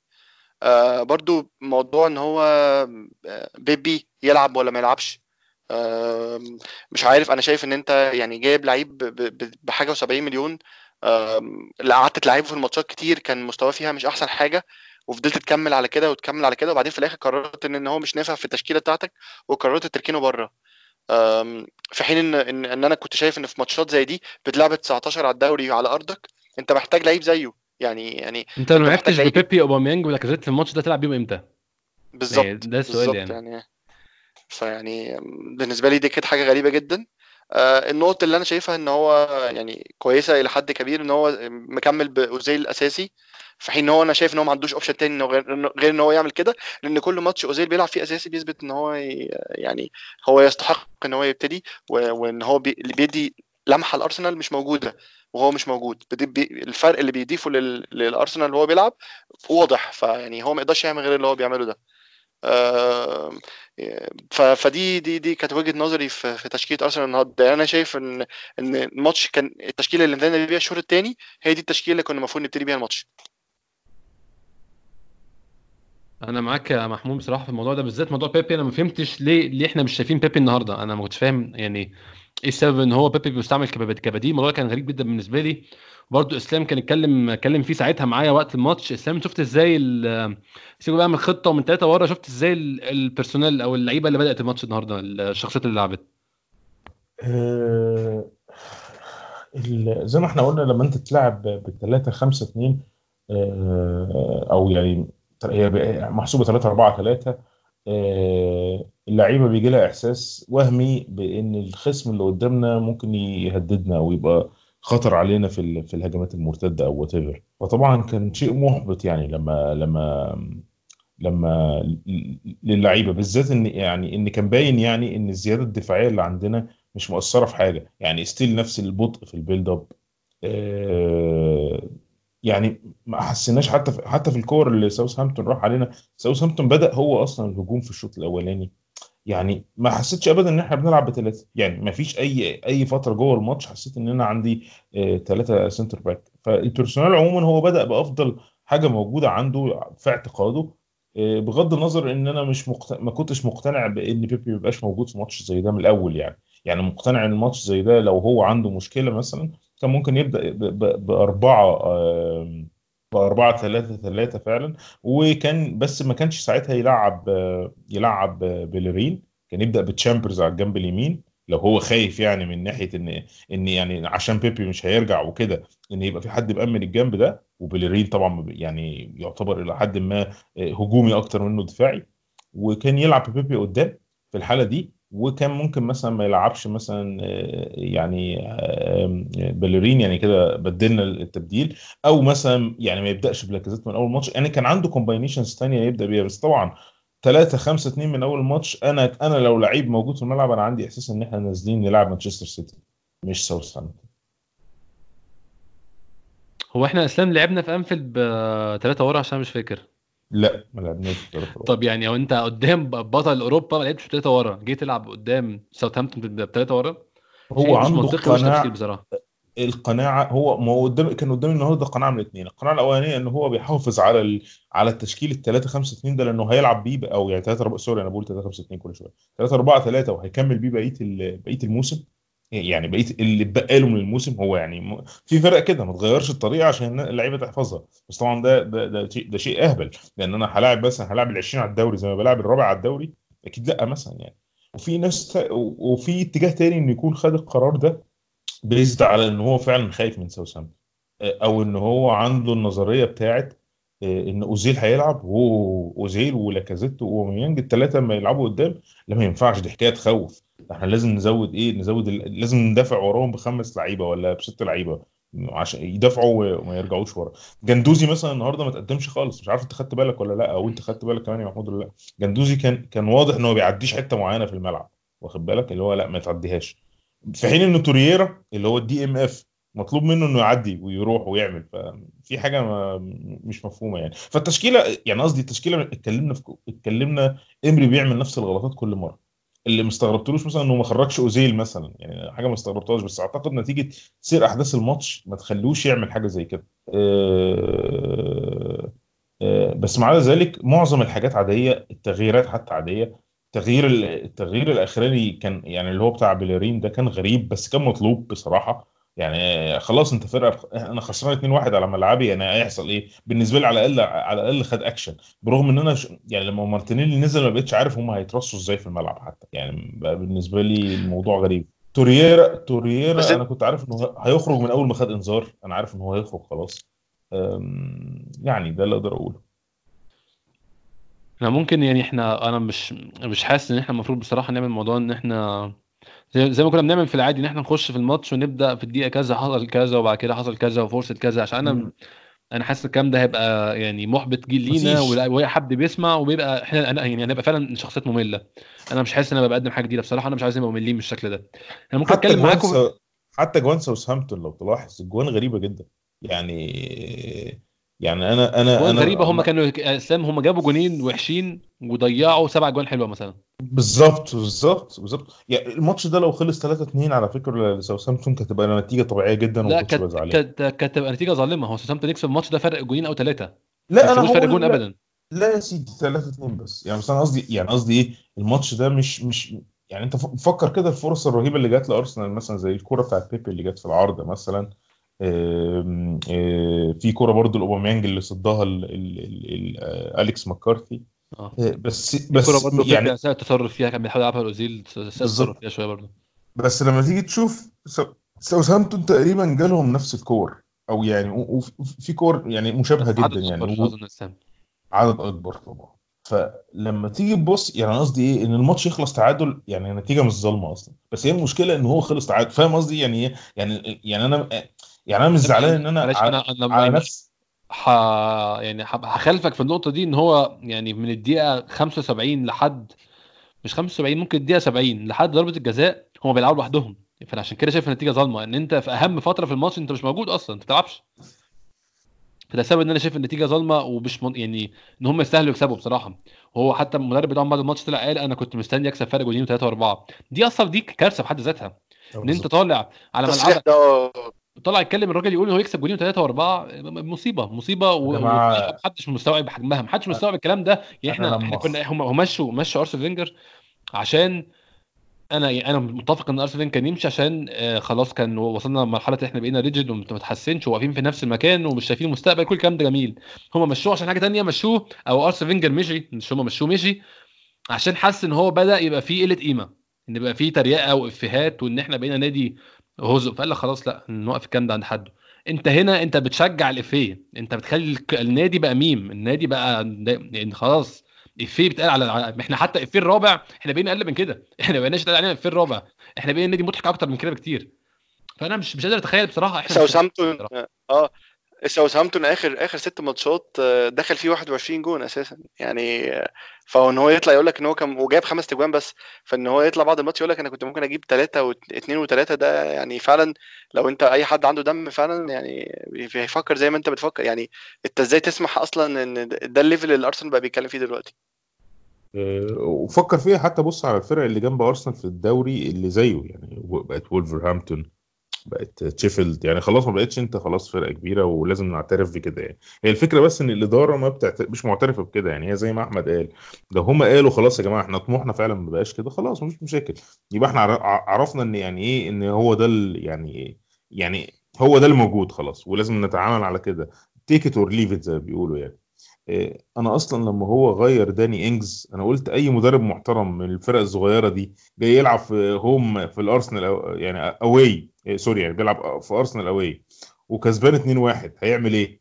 آه، برضو موضوع إن هو آه، بيبي يلعب ولا ما يلعبش. مش عارف أنا شايف إن أنت يعني جايب لعيب بحاجة و70 مليون. اللي قعدت تلعبه في الماتشات كتير كان مستواه فيها مش أحسن حاجة. وفضلت تكمل على كده وتكمل على كده وبعدين في الآخر قررت إن هو مش نافع في التشكيلة بتاعتك وقررت تركنه بره. في حين إن إن, إن أنا كنت شايف إن في ماتشات زي دي بتلعب 19 على الدوري على أرضك أنت محتاج لعيب زيه. يعني يعني أنت لو ما بيبي أوباميانج ولاكازيت في الماتش ده تلعب بيهم إمتى؟ بالظبط يعني ده السؤال يعني. يعني. فيعني بالنسبة لي دي كانت حاجة غريبة جدا. آه النقطة اللي أنا شايفها إن هو يعني كويسة إلى حد كبير إن هو مكمل بأوزيل الاساسي في حين إن هو أنا شايف إن هو ما عندوش option تاني غير إن هو يعمل كده لأن كل ماتش أوزيل بيلعب فيه أساسي بيثبت إن هو يعني هو يستحق إن هو يبتدي وإن هو بيدي لمحة الأرسنال مش موجودة وهو مش موجود. الفرق اللي بيضيفه للأرسنال اللي هو بيلعب واضح فيعني هو ما يقدرش يعمل غير اللي هو بيعمله ده. فدي دي دي كانت وجهة نظري في, في تشكيلة أرسنال النهارده. يعني أنا شايف إن إن الماتش كان التشكيلة اللي بدأنا بيها الشوط الثاني هي دي التشكيلة اللي كنا المفروض نبتدي بيها الماتش. أنا معاك يا محمود بصراحة في الموضوع ده بالذات موضوع بيبي. أنا ما فهمتش ليه ليه إحنا مش شايفين بيبي النهارده؟ أنا ما كنتش فاهم يعني إيه السبب إن هو بيبي بيستعمل كبديل الموضوع كان غريب جدا بالنسبة لي. برضه إسلام كان اتكلم اتكلم فيه ساعتها معايا وقت الماتش. إسلام شفت إزاي سيبه بقى من الخطة ومن ثلاثة ورا شفت إزاي البيرسونال أو اللعيبة اللي بدأت الماتش النهارده الشخصيات اللي لعبت؟ أه زي ما إحنا قلنا لما أنت تلعب بالثلاثه 5 2 أو يعني هي محسوبة 3 4 3 اللعيبة بيجي لها إحساس وهمي بإن الخصم اللي قدامنا ممكن يهددنا أو يبقى خطر علينا في في الهجمات المرتدة أو وات فطبعا كان شيء محبط يعني لما لما لما للعيبة بالذات إن يعني إن كان باين يعني إن الزيادة الدفاعية اللي عندنا مش مؤثرة في حاجة. يعني still نفس البطء في ال build up يعني ما حسيناش حتى في حتى في الكور اللي ساوثهامبتون راح علينا. ساوثهامبتون بدأ هو أصلا الهجوم في الشوط الأولاني. يعني ما حسيتش ابدا إن إحنا بنلعب بثلاثه يعني ما فيش أي أي فترة جوه الماتش حسيت إن أنا عندي ثلاثة center back. فال personnel عموما هو بدأ بأفضل حاجة موجودة عنده في اعتقاده. آه، بغض النظر إن أنا مش مقتنع ما كنتش مقتنع بإن بيبي ما يبقاش موجود في ماتش زي ده من الأول يعني. يعني مقتنع إن الماتش زي ده لو هو عنده مشكلة مثلا كان ممكن يبدأ ب- ب- بأربعة آه، بأربعة ثلاثة ثلاثة فعلا. وكان بس ما كانش ساعتها يلعب يلعب بيلرين كان يبدأ بتشامبرز على الجنب اليمين. لو هو خايف يعني من ناحية إن إن يعني عشان بيبي مش هيرجع وكده إن يبقى في حد مأمن الجنب ده. وبيلرين طبعا يعني يعتبر إلى حد ما آه، هجومي أكتر منه دفاعي. وكان يلعب بيبي قدام. في الحالة دي وكان ممكن مثلا ما يلعبش مثلا آه، يعني آه، بيلرين يعني كده بدلنا التبديل أو مثلا يعني ما يبدأش بلاكازيت من أول ماتش. يعني كان عنده combinations ثانية يبدأ بيها بس طبعا 3 5 2 من أول ماتش أنا أنا لو لعيب موجود في الملعب أنا عندي إحساس إن إحنا نازلين نلعب مانشستر سيتي مش ساوثهامبتون. هو إحنا إسلام لعبنا في أنفيلد بثلاثة ورا عشان مش فاكر. لا ما لعبناش ورا. طب يعني هو أنت قدام بطل أوروبا ما لعبتش بثلاثة ورا جيت تلعب قدام ساوثهامبتون بثلاثة ورا؟ هو مش عنده منطقي قناعة تفكير بصراحة. القناعة هو ما هو قدام كان قدامي النهارده قناعة من الاثنين. القناعة الأولانية إن هو بيحافظ على ال... على التشكيل ال 3 5 2 ده لأنه هيلعب بيه أو يعني 3 4 سوري أنا بقول 3 5 2 كل شوية. 3 4 3 وهيكمل بيه بقية ال... بقية الموسم. يعني بقيه اللي اتبقى له من الموسم هو يعني. في فرق كده ما تغيرش الطريقة عشان اللعيبة تحفظها بس طبعا ده ده ده شيء ده شيء أهبل لأن أنا هلاعب مثلا هلاعب ال 20 على الدوري زي ما بلاعب الرابع على الدوري أكيد لأ مثلا يعني وفي ناس. وفي اتجاه تاني انه يكون خد القرار ده based على إن هو فعلا خايف من ساوثهامبتون أو إن هو عنده النظرية بتاعت آه، إن أوزيل هيلعب وهو اوزيل ولاكازيت واوميانج الثلاثه لما يلعبوا قدام لا ما ينفعش دي حكاية تخوف إحنا لازم نزود إيه نزود. لازم ندافع وراهم بخمس لعيبة ولا بست لعيبة عشان يدافعوا وما يرجعوش ورا. جندوزي مثلا النهارده ما تقدمش خالص مش عارف انت خدت بالك ولا لا أو انت خدت بالك كمان يا محمود ولا لا. جندوزي كان كان واضح إن هو بيعديش حتة معينة في الملعب واخد بالك؟ اللي هو لا ما تعديهاش. في حين إن تورييرا اللي هو ال DMF مطلوب منه إنه يعدي ويروح ويعمل ففي حاجة ما مش مفهومة يعني. فالتشكيلة يعني قصدي التشكيلة اتكلمنا في اتكلمنا إمري بيعمل نفس الغلطات كل مرة. اللي ما استغربتلوش مثلا إنه ما خرجش أوزيل مثلا. يعني حاجة ما استغربتهاش بس أعتقد نتيجة سير أحداث الماتش ما تخلوش يعمل حاجة زي كده. آه، آه، بس مع ذلك معظم الحاجات عادية التغييرات حتى عادية. تغيير ال- التغيير الأخراني كان يعني اللي هو بتاع بيلارين ده كان غريب بس كان مطلوب بصراحة. يعني خلاص انت فرقة أنا خسران 2-1 على ملعبي يعني هيحصل إيه؟ بالنسبة لي على الأقل على الأقل خد اكشن برغم إن أنا ش... يعني لما مارتينيلي نزل ما بقتش عارف هم هيترصوا إزاي في الملعب حتى. يعني بقى بالنسبة لي الموضوع غريب. تورييرا تورييرا بس أنا كنت عارف إنه هيخرج من أول ما خد إنذار. أنا عارف إنه هو هيخرج خلاص. أم، يعني ده اللي أقدر أقوله. إحنا ممكن يعني إحنا أنا مش مش حاسس إن إحنا المفروض بصراحة نعمل موضوع إن إحنا زي, زي ما كنا بنعمل في العادي إن إحنا نخش في الماتش ونبدأ في الدقيقة كذا حصل كذا وبعد كده حصل كذا وفرصة كذا عشان أنا. أنا حاسس الكلام ده هيبقى يعني محبط جيل لينا. ولا- حد بيسمع وبيبقى إحنا يعني هنبقى فعلا شخصيات مملة أنا مش حاسس إن أنا بقدم حاجة جديدة بصراحة أنا مش عايز نبقى مملين بالشكل ده أنا ممكن أتكلم معاكم. حتى جوان ساوثهامبتون لو تلاحظ الجوان غريبة جدا يعني يعني أنا أنا أنا غريبة هم كانوا إسلام هم جابوا جونين وحشين وضيعوا سبع جوان حلوة مثلا. بالظبط بالظبط بالظبط. يعني الماتش ده لو خلص 3 2 على فكرة لساوثهامبتون كانت هتبقى نتيجة طبيعية جدا لا كانت كانت تبقى نتيجة ظالمة. هو ساوثهامبتون يكسب الماتش ده فرق جونين أو ثلاثة لا أنا يكسبوش فرق جون ابدا. لا يا سيدي 3 2 بس. يعني بس أنا قصدي يعني قصدي إيه؟ الماتش ده مش مش يعني أنت فكر كده الفرص الرهيبة اللي جات لأرسنال مثلا زي الكورة بتاعت بيبي اللي جت في العارضة مثلا. في كورة برضو الاوباميانج اللي صدها ال- ال- ال- ال- آه، أليكس مكارثي. آه. آه، بس بس برضه يعني يعني التصرف فيها كان بيحاول يلعبها الأوزيل بالظبط. فيها شوية برضه بس لما تيجي تشوف سا- ساوثهامبتون تقريبا جالهم نفس الكور أو يعني وفي كور يعني مشابهة جدا يعني. عدد أكبر طبعا. فلما تيجي تبص يعني قصدي إيه؟ إن الماتش يخلص تعادل يعني نتيجة مش ظالمة أصلا. بس هي المشكلة إن هو خلص تعادل. فاهم قصدي؟ يعني إيه؟ يعني يعني أنا يعني أنا مش زعلان إن أنا على, أنا أنا على يعني نفس ح... يعني ح- هخالفك في النقطة دي إن هو يعني من الدقيقة 75 لحد مش 75 ممكن الدقيقة 70 لحد ضربة الجزاء هم بيلعبوا لوحدهم. فأنا عشان كده شايف النتيجة ظالمة إن أنت في أهم فترة في الماتش أنت مش موجود أصلا أنت ما بتلعبش. فده سبب إن أنا شايف النتيجة ظالمة ومش من... يعني إن هم يستاهلوا يكسبوا بصراحة. وهو حتى المدرب بتاعهم بعد الماتش طلع قال أنا كنت مستني أكسب فرق جونين وثلاثه وأربعة. دي أصلا دي كارثة في حد ذاتها. إن أنت طالع على ملعبك. ده طلع يتكلم الراجل يقول إن هو يكسب جونين وثلاثه وأربعة مصيبة مصيبة ومحدش مستوعب حجمها محدش مستوعب الكلام ده. يعني إحنا إحنا كنا هم مشوا مشوا أرسين فينجر عشان أنا أنا متفق إن أرسنال كان يمشي عشان آه، خلاص كان وصلنا لمرحلة إحنا بقينا rigid وما بنتحسنش وواقفين في نفس المكان ومش شايفين المستقبل كل الكلام ده جميل. هم مشوه عشان حاجة تانية مشوه أو أرسين فينجر مشي مش هم مشوه مشي عشان حس إن هو بدأ يبقى فيه قلة قيمة إن يبقى فيه تريقة وإفيهات وإن إحنا بقينا نادي هزء فقال لك خلاص لا نوقف الكلام ده عند حده. انت هنا انت بتشجع الإفيه. انت بتخلي النادي بقى ميم. النادي بقى يعني خلاص إفيه بيتقال على إحنا حتى الافيه الرابع إحنا بقينا أقل من كده. إحنا ما بقيناش علينا الافيه الرابع. إحنا بقينا نادي مضحك أكتر من كده بكتير. فأنا مش مش قادر أتخيل بصراحة إحنا ساوثهامبتون آه. ساوثهامبتون اخر آخر ست ماتشات آه، دخل فيه 21 جون أساسا. يعني آه، فهو إن هو يطلع يقول لك إن هو كان وجايب خمس تجوان بس فإن هو يطلع بعد الماتش يقول لك أنا كنت ممكن أجيب ثلاثة واثنين وثلاثه ده يعني فعلا لو أنت أي حد عنده دم فعلا يعني هيفكر زي ما أنت بتفكر. يعني أنت إزاي تسمح أصلا إن ده ال level اللي ارسنال بقى بيتكلم فيه دلوقتي؟ آه، وفكر فيها حتى بص على الفرق اللي جنب أرسنال في الدوري اللي زيه يعني بقت وولفرهامبتون بقت شيفيلد يعني خلاص ما بقتش انت خلاص فرقة كبيرة ولازم نعترف بكده يعني. هي الفكرة بس إن الإدارة ما بتعت... مش معترفة بكده يعني. هي زي ما أحمد قال لو هم قالوا خلاص يا جماعة إحنا طموحنا فعلا ما بقاش كده خلاص مفيش مشاكل. يبقى إحنا عر- عرفنا إن يعني إيه إن هو ده ال... يعني يعني هو ده الموجود خلاص ولازم نتعامل على كده. take it or leave it زي ما بيقولوا يعني. أنا أصلا لما هو غير داني إنجز أنا قلت أي مدرب محترم من الفرق الصغيرة دي جاي يلعب في home في الأرسنال أو يعني away sorry يعني بيلعب في أرسنال away وكسبان 2-1 هيعمل إيه؟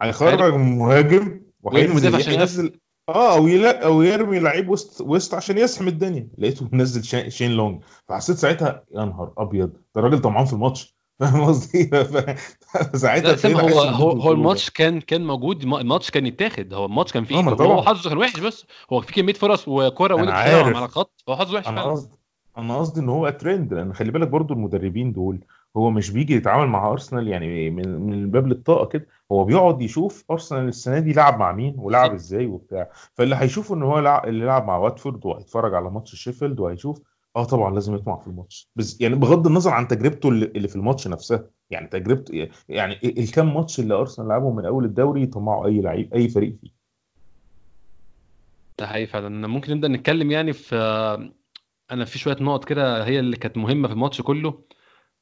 هيخرج مهاجم وهينزل ينزل آه أو يلا أو يرمي لعيب وسط وسط عشان يزحم الدنيا لقيته منزل شاين لونج فحسيت ساعتها يا نهار أبيض ده الراجل طمعان في الماتش فاهم قصدي؟ لا ابتديت هو هو. هو الماتش كان كان موجود الم- الماتش كان يتاخد هو الماتش كان فيه آه، ايده. هو حظه كان وحش بس هو في كمية فرص وكورة عارف. على الخط هو حظه وحش أنا قصدي أنا قصدي إن هو ترند لأن خلي بالك برضو المدربين دول هو مش بيجي يتعامل مع أرسنال يعني من من باب للطاقة كده هو بيقعد يشوف أرسنال السنة دي لعب مع مين ولعب. إزاي وبتاع فاللي هيشوفه إن هو لعب اللي لعب مع واتفورد وهيتفرج على ماتش شيفيلد وهيشوف آه طبعا لازم يطمع في الماتش. بس يعني بغض النظر عن تجربته اللي في الماتش نفسها. يعني تجربته يعني الكام ماتش اللي أرسنال لعبهم من أول الدوري يطمعوا أي لعيب أي فريق فيه. ده حقيقي فعلا. ممكن نبدأ نتكلم يعني في أنا في شوية نقط كده هي اللي كانت مهمة في الماتش كله.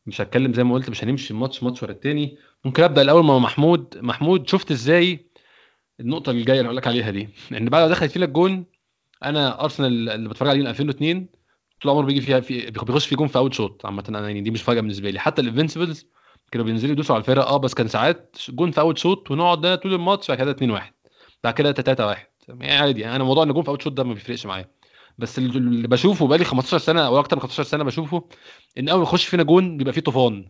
مش هتكلم زي ما قلت مش هنمشي الماتش ماتش ورا التاني. ممكن أبدأ الأول مع محمود. محمود شفت إزاي النقطة اللي جاية اللي هقول لك عليها دي؟ إن بعد ما دخلت فينا الجون أنا أرسنال اللي بتفرج عليه من 2002 طول عمره بيجي فيها في بيخش في جون في أول شوط عامة أنا يعني دي مش مفاجأة بالنسبة لي. حتى ال Invincibles كانوا بينزلوا يدوسوا على الفرق آه بس كان ساعات جون في أول شوط ونقعد ده طول الماتش بعد كده 2 1 بعد كده 3 1 يعني عادي يعني أنا موضوع إن جون في أول شوط ده ما بيفرقش معايا. بس اللي بشوفه بقالي 15 سنة أو أكتر من 15 سنة بشوفه إن أول ما يخش فينا جون بيبقى فيه طوفان.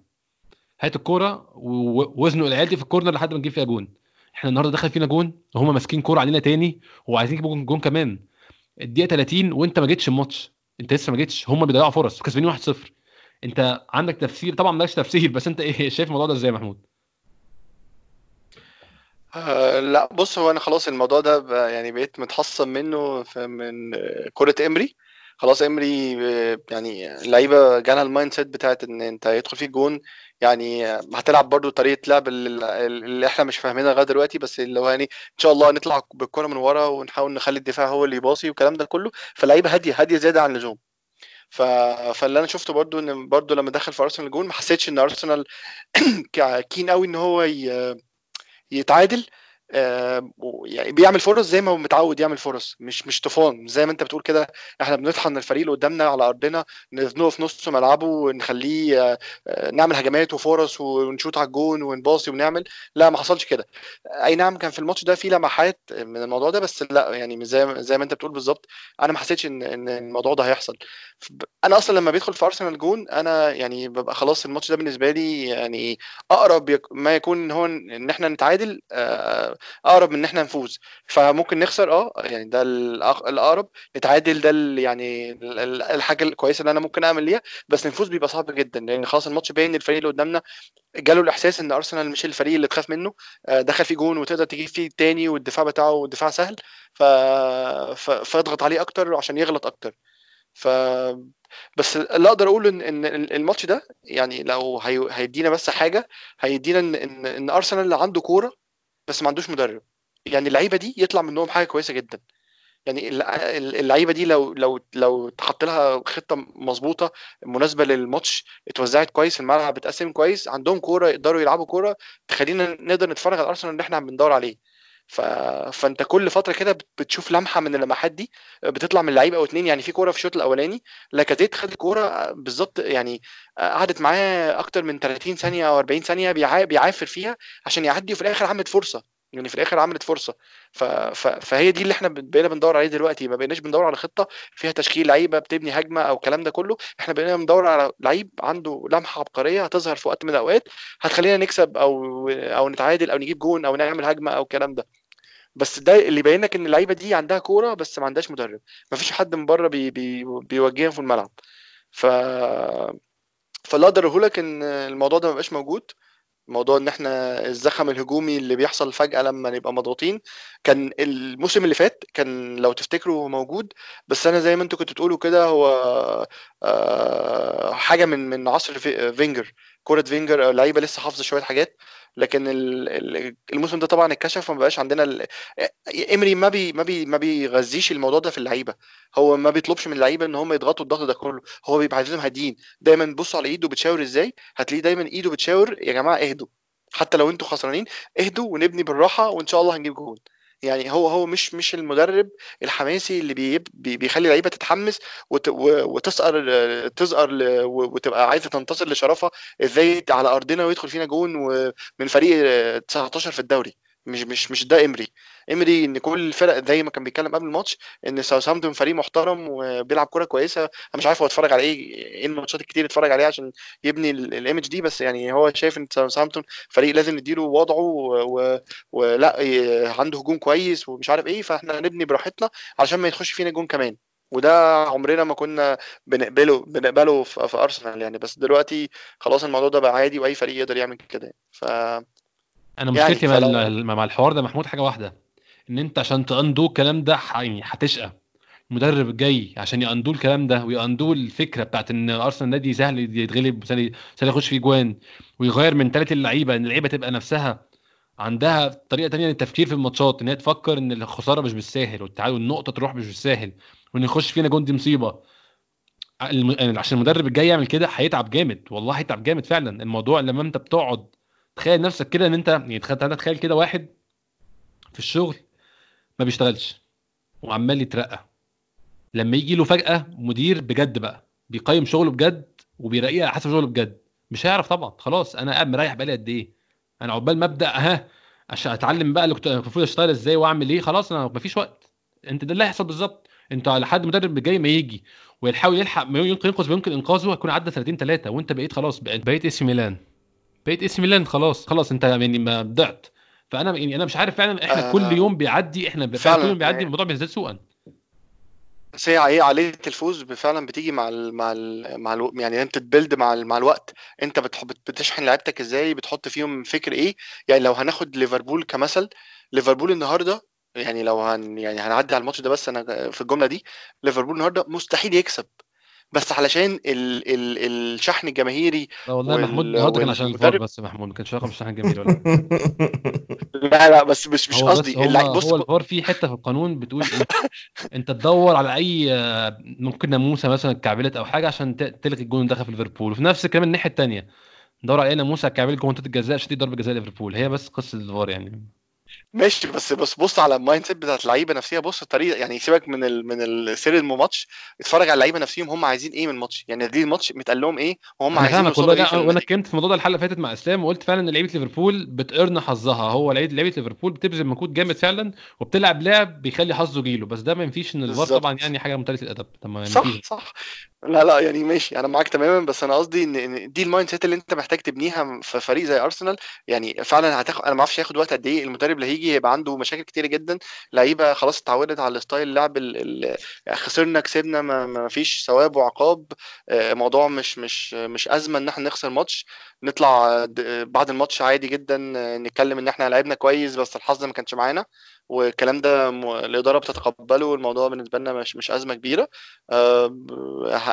هات الكورة وزنقوا العيال دي في ال corner لحد ما نجيب فيها جون. إحنا النهارده دخل فينا جون وهم ماسكين كورة علينا تاني وعايزين يجيبوا جون كمان. الدقيقة 30 وأنت ما جيتش الماتش. انت لسه ما جيتش. هم بيضيعوا فرص كسبانين 1-0 انت عندك تفسير طبعا مالكش تفسير بس انت إيه شايف الموضوع ده إزاي يا محمود؟ آه لا بص هو أنا خلاص الموضوع ده يعني بقيت متحصن منه من كورة إمري. خلاص امري يعني اللعيبة جالها ال mindset بتاعت إن أنت يدخل فيك جون يعني هتلعب برضو طريقة لعب اللي, إحنا مش فاهمينها لغاية دلوقتي بس اللي هو يعني إن شاء الله نطلع بالكرة من ورا ونحاول نخلي الدفاع هو اللي يباصي والكلام ده كله. فاللعيبه هادية هادية زيادة عن اللزوم. ف... فاللي أنا شفته برضو إن برضو لما دخل في أرسنال جون ما حسيتش إن أرسنال كين قوي إن هو ي... يتعادل. يعني بيعمل فرص زي ما هو متعود يعمل فرص مش مش طوفان. زي ما انت بتقول كده إحنا بنطحن الفريق اللي قدامنا على أرضنا نزنقه في نص ملعبه ونخليه آه، آه، نعمل هجمات وفرص ونشوط على الجون ونباصي ونعمل. لا ما حصلش كده. اي نعم كان في الماتش ده في لمحات من الموضوع ده بس لا يعني زي زي ما انت بتقول بالظبط أنا ما حسيتش ان ان الموضوع ده هيحصل. أنا أصلا لما بيدخل في أرسنال جون أنا يعني ببقى خلاص الماتش ده بالنسبة لي يعني أقرب ما يكون هو إن إحنا نتعادل آه، أقرب من إن إحنا نفوز. فممكن نخسر آه يعني ده الأقرب. نتعادل ده يعني ال- ال- الحاجة الكويسة اللي أنا ممكن أعمل ليها. بس الفوز بيبقى صعب جدا. لأن خلاص الماتش باين الفريق اللي قدامنا جاله الإحساس إن أرسنال مش الفريق اللي تخاف منه. آه، دخل فيه جون وتقدر تجيب فيه التاني والدفاع بتاعه دفاع سهل. ف... ف... فاضغط عليه أكتر عشان يغلط أكتر. ف بس اللي أقدر أقوله إن الماتش ده يعني لو هي... هيدينا بس حاجة هيدينا إن إن, أرسنال عنده كورة بس ما عندوش مدرب. يعني اللعيبة دي يطلع منهم حاجة كويسة جدا. يعني الل- اللعيبة دي لو لو لو اتحط لها خطة مظبوطة مناسبة للماتش اتوزعت كويس الملعب اتقسم كويس عندهم كورة يقدروا يلعبوا كورة تخلينا نقدر نتفرج على أرسنال اللي إحنا بندور عليه. ف... فانت كل فترة كده بت- بتشوف لمحة من اللمحات دي بتطلع من لعيب أو اتنين يعني في كورة في الشوط الأولاني لاكازيت خد الكورة بالظبط يعني قعدت معاه أكتر من 30 ثانية أو 40 ثانية بيعا... بيعافر فيها عشان يعدي وفي الآخر عملت فرصة يعني في الآخر عملت فرصة. ف... ف... فهي دي اللي إحنا بقينا بندور عليه دلوقتي ما بقيناش بندور على خطة فيها تشكيل لعيبة بتبني هجمة أو الكلام ده كله إحنا بقينا بندور على لعيب عنده لمحة عبقرية هتظهر في وقت من الأوقات هتخلينا نكسب أو أو نتعادل أو نجيب جون أو نعمل هجمة أو الكلام ده. بس ده اللي يبين لك إن اللعيبة دي عندها كورة بس ما عندهاش مدرب. ما فيش حد من بره بي بي بيوجههم في الملعب. ف فاللي أقدر لك إن الموضوع ده ما بقاش موجود. موضوع إن إحنا الزخم الهجومي اللي بيحصل فجأة لما نبقى مضغوطين. كان الموسم اللي فات كان لو تفتكروا موجود. بس أنا زي ما أنتوا كنتوا تقولوا كده هو آه، حاجة من من عصر فين- فينجر. كرة فينجر لعيبة لسه حافظة شوية حاجات. لكن ال- ال- الموسم ده طبعا اتكشف وما بقاش عندنا امري ما بي ما بي ما بيغذيش الموضوع ده في اللعيبة. هو ما بيطلبش من اللعيبة إن هم يضغطوا الضغط ده كله. هو بيبقى عايزهم هاديين. دايما بصوا على إيده بتشاور إزاي؟ هتلاقيه دايما إيده بتشاور يا جماعة اهدوا. حتى لو أنتوا خسرانين اهدوا ونبني بالراحة وإن شاء الله هنجيب جون. يعني هو هو مش مش المدرب الحماسي اللي بي- بيخلي اللعيبة تتحمس وتزأر تزأر وتبقى عايزة تنتصر لشرفها إزاي على أرضنا ويدخل فينا جون ومن فريق 19 في الدوري. مش مش مش ده إمري. إمري إن كل الفرق زي ما كان بيتكلم قبل الماتش إن ساوثهامبتون فريق محترم وبيلعب كورة كويسة. أنا مش عارف هو اتفرج على إيه إيه الماتشات الكتير اتفرج عليها عشان يبني ال- الايمج دي بس يعني هو شايف إن ساوثهامبتون فريق لازم نديله وضعه ولا عنده هجوم كويس ومش عارف إيه فإحنا نبني براحتنا علشان ما يخش فينا جون كمان. وده عمرنا ما كنا بنقبله بنقبله في, ارسنال يعني. بس دلوقتي خلاص الموضوع ده بقى عادي وأي فريق يقدر يعمل كده ف أنا يعني مشكلتي مع فلو- مع الحوار ده محمود حاجة واحدة إن أنت عشان تأندو الكلام ده يعني هتشقى. المدرب الجاي عشان يأندو الكلام ده ويأندو الفكرة بتاعت إن أرسنال نادي سهل يتغلب سهل يخش فيه جوان ويغير منتاليتي اللعيبة إن اللعيبة تبقى نفسها عندها طريقة تانية للتفكير في الماتشات إن هي تفكر إن الخسارة مش بالساهل والتعادل والنقطة تروح مش بالساهل وإن يخش فينا جون دي مصيبة. الم... عشان المدرب الجاي يعمل كده هيتعب جامد والله هيتعب جامد فعلا. الموضوع لما أنت بتقعد تخيل نفسك كده إن أنت يعني تخيل تخيل كده واحد في الشغل ما بيشتغلش وعمال يترقى. لما يجي له فجأة مدير بجد بقى بيقيم شغله بجد وبيراقيه على حسب شغله بجد مش هيعرف طبعا خلاص أنا قاعد مريح بقالي قد إيه؟ أنا عقبال ما أبدأ ها عشان أتعلم بقى المفروض أشتغل إزاي وأعمل إيه؟ خلاص أنا مفيش وقت. أنت ده اللي هيحصل بالظبط. أنت على حد المدرب الجاي ما يجي ويحاول يلحق ما ينقذ ما يمكن إنقاذه هيكون عدى سنتين ثلاثة وأنت بقيت خلاص بقيت بقيت اسم ميلان. بقيت اسم ميلان خلاص. خلاص انت يعني ما ضعت. فأنا يعني أنا مش عارف فعلا إحنا آه. كل يوم بيعدي إحنا فعلا. كل يوم بيعدي الموضوع بيزداد سوءا. بس هي إيه عاليه الفوز فعلا بتيجي مع ال مع ال مع ال يعني أنت تبلد مع ال مع الوقت. أنت بتشحن لعيبتك إزاي؟ بتحط فيهم فكر إيه؟ يعني لو هناخد ليفربول كمثل ليفربول النهارده يعني لو هن يعني هنعدي على الماتش ده بس أنا في الجملة دي ليفربول النهارده مستحيل يكسب. بس علشان ال ال الشحن الجماهيري لا والله وال- محمود النهارده كان عشان الفار بس محمود ما كانش رقم الشحن جميل ولا لا لا بس مش مش قصدي هو, بص هو الفار في حتة في القانون بتقول إيه؟ أنت تدور على أي آه، ممكن ناموسة مثلا اتكعبلت أو حاجة عشان تلغي الجون دخل في ليفربول. وفي نفس الكلام الناحية الثانية دور على أي ناموسة اتكعبلت جوه منطقه الجزاء عشان ضربه جزاء ليفربول. هي بس قصة الفار يعني. ماشي بس بس بص على ال mindset بتاعت اللعيبة نفسها بص الطريقة يعني سيبك من ال من السير الماتش اتفرج على اللعيبة نفسهم هم عايزين إيه من الماتش؟ يعني دي الماتش متقال لهم إيه؟ وهم عايزين يوصلوا إيه وأنا. اتكلمت في الموضوع ده الحلقة اللي فاتت مع إسلام وقلت فعلا إن لعيبة ليفربول بتجبرن حظها. هو لعيبة ليفربول بتبذل مجهود جامد فعلا وبتلعب لعب بيخلي حظه جيله. بس ده ما ينفيش إن الفار. طبعا يعني حاجة قليلة الأدب طب ما صح ينفيش. صح لا لا يعني ماشي أنا معاك تماما. بس أنا قصدي إن دي ال mindset اللي أنت محتاج تبنيها في فريق زي أرسنال. يعني فعلا هتاخد أنا ما أعرفش هياخد وقت قد إيه المدرب اللي هيجي هيبقى عنده مشاكل كتير جدا لعيبة خلاص اتعودت على style. ال... خسرنا كسبنا ما... ما فيش ثواب وعقاب آه، موضوع مش مش مش أزمة إن إحنا نخسر ماتش نطلع بعد الماتش عادي جدا آه، نتكلم إن إحنا لعبنا كويس بس الحظ ما كانش معانا والكلام ده. الإدارة بتتقبله والموضوع بالنسبة لنا مش مش أزمة كبيرة آه،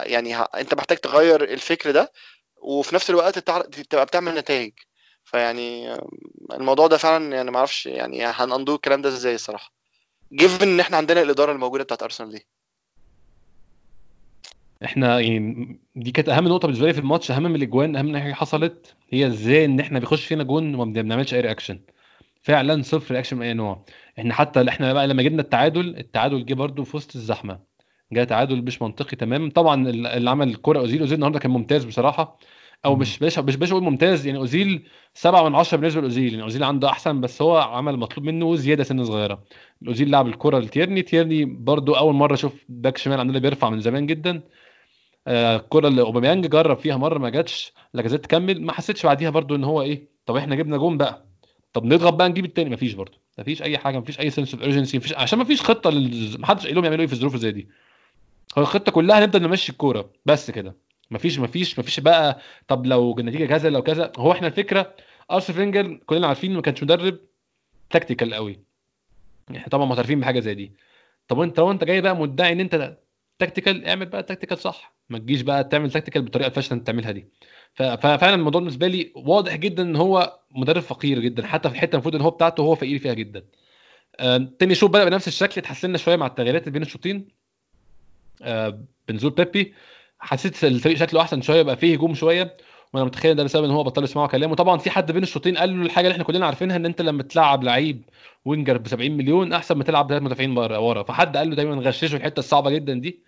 يعني. أنت محتاج تغير الفكر ده وفي نفس الوقت تبقى بتعمل نتائج فيعني الموضوع ده فعلا يعني ما أعرفش يعني هن undo الكلام ده إزاي الصراحة. given إن إحنا عندنا الإدارة الموجودة بتاعت ارسنال دي. إحنا يعني دي كانت أهم نقطة بالنسبة لي في الماتش أهم من الأجوان أهم حاجة حصلت. هي إزاي إن إحنا بيخش فينا جون وما بنعملش أي reaction فعلا صفر reaction من أي نوع. إحنا حتى إحنا بقى لما جبنا التعادل التعادل جه برده في وسط الزحمة. جه تعادل مش منطقي تمام. طبعا اللي عمل الكره أوزيل أوزيل النهارده كان ممتاز بصراحة. أو مش مش مش عايز أقول ممتاز يعني أوزيل 7 من 10 بالنسبة لأوزيل يعني أوزيل عنده أحسن بس هو عمل المطلوب منه زيادة سنة صغيرة. أوزيل لعب الكرة لتيرني تيرني برضو أول مرة أشوف باك شمال عندنا بيرفع من زمان جدا. آه، الكرة اللي أوباميانج جرب فيها مرة ما جاتش لاكازيت تكمل ما حسيتش بعديها برضو إن هو إيه طب إحنا جبنا جون بقى طب نضغط بقى نجيب التاني مفيش برضو مفيش أي حاجة مفيش أي sense of urgency مفيش عشان مفيش خطة لل... محدش قايل لهم يعملوا إيه في الظروف زي دي. هو الخطة كلها هنبدا نمشي الكورة بس كده. مفيش مفيش مفيش بقى طب لو النتيجة كذا لو كذا. هو إحنا الفكرة أرسنال فينجر كلنا عارفين ما كانش مدرب tactical قوي. إحنا طبعا معترفين بحاجة زي دي. طب وانت لو انت جاي بقى مدعي إن إنت tactical اعمل بقى tactical صح. ما تجيش بقى تعمل tactical بالطريقة الفاشلة اللي أنت بتعملها دي. ففعلا الموضوع بالنسبة لي واضح جدا إن هو مدرب فقير جدا. حتى في الحتة المفروض إن هو بتاعته هو فقير فيها جدا. تاني شوط بدا بنفس الشكل اتحسنا شوية مع التغييرات. اللي بين الشوطين آه، بنزول بيبي. حسيت الفريق شكله أحسن شوية بقى فيه هجوم شوية وأنا متخيل ده بسبب إن هو بطل يسمعوا كلامه. طبعا في حد بين الشوطين قال له الحاجة اللي إحنا كلنا عارفينها إن أنت لما تلعب لعيب وينجر ب 70 مليون أحسن ما تلعب ثلاث مدافعين ورا. فحد قال له دايما غششه الحتة الصعبة جدا دي.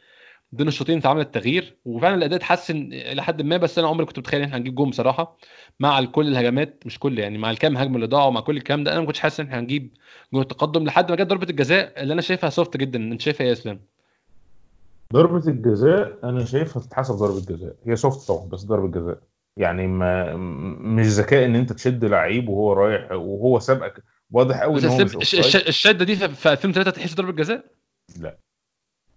بين الشوطين اتعمل التغيير وفعلا الأداء اتحسن إلى حد ما بس أنا عمري كنت متخيل إن إحنا هنجيب جون بصراحة مع كل الهجمات مش كل يعني مع الكام هجمة اللي ضاعوا مع كل الكلام ده أنا ما كنتش حاسس إن إحنا هنجيب جون التقدم لحد ما جت ضربة الجزاء اللي أنا شايفها soft جدا. أنت شايفها إيه يا إسلام؟ ضربة الجزاء أنا شايفها تتحسب ضربة جزاء. هي soft طبعا بس ضربة جزاء. يعني ما مش ذكاء إن أنت تشد لعيب وهو رايح وهو سابقك. واضح قوي إن هو الس- مش الش- offside. الش- الشدة دي في في 2003 تحس ضربة جزاء؟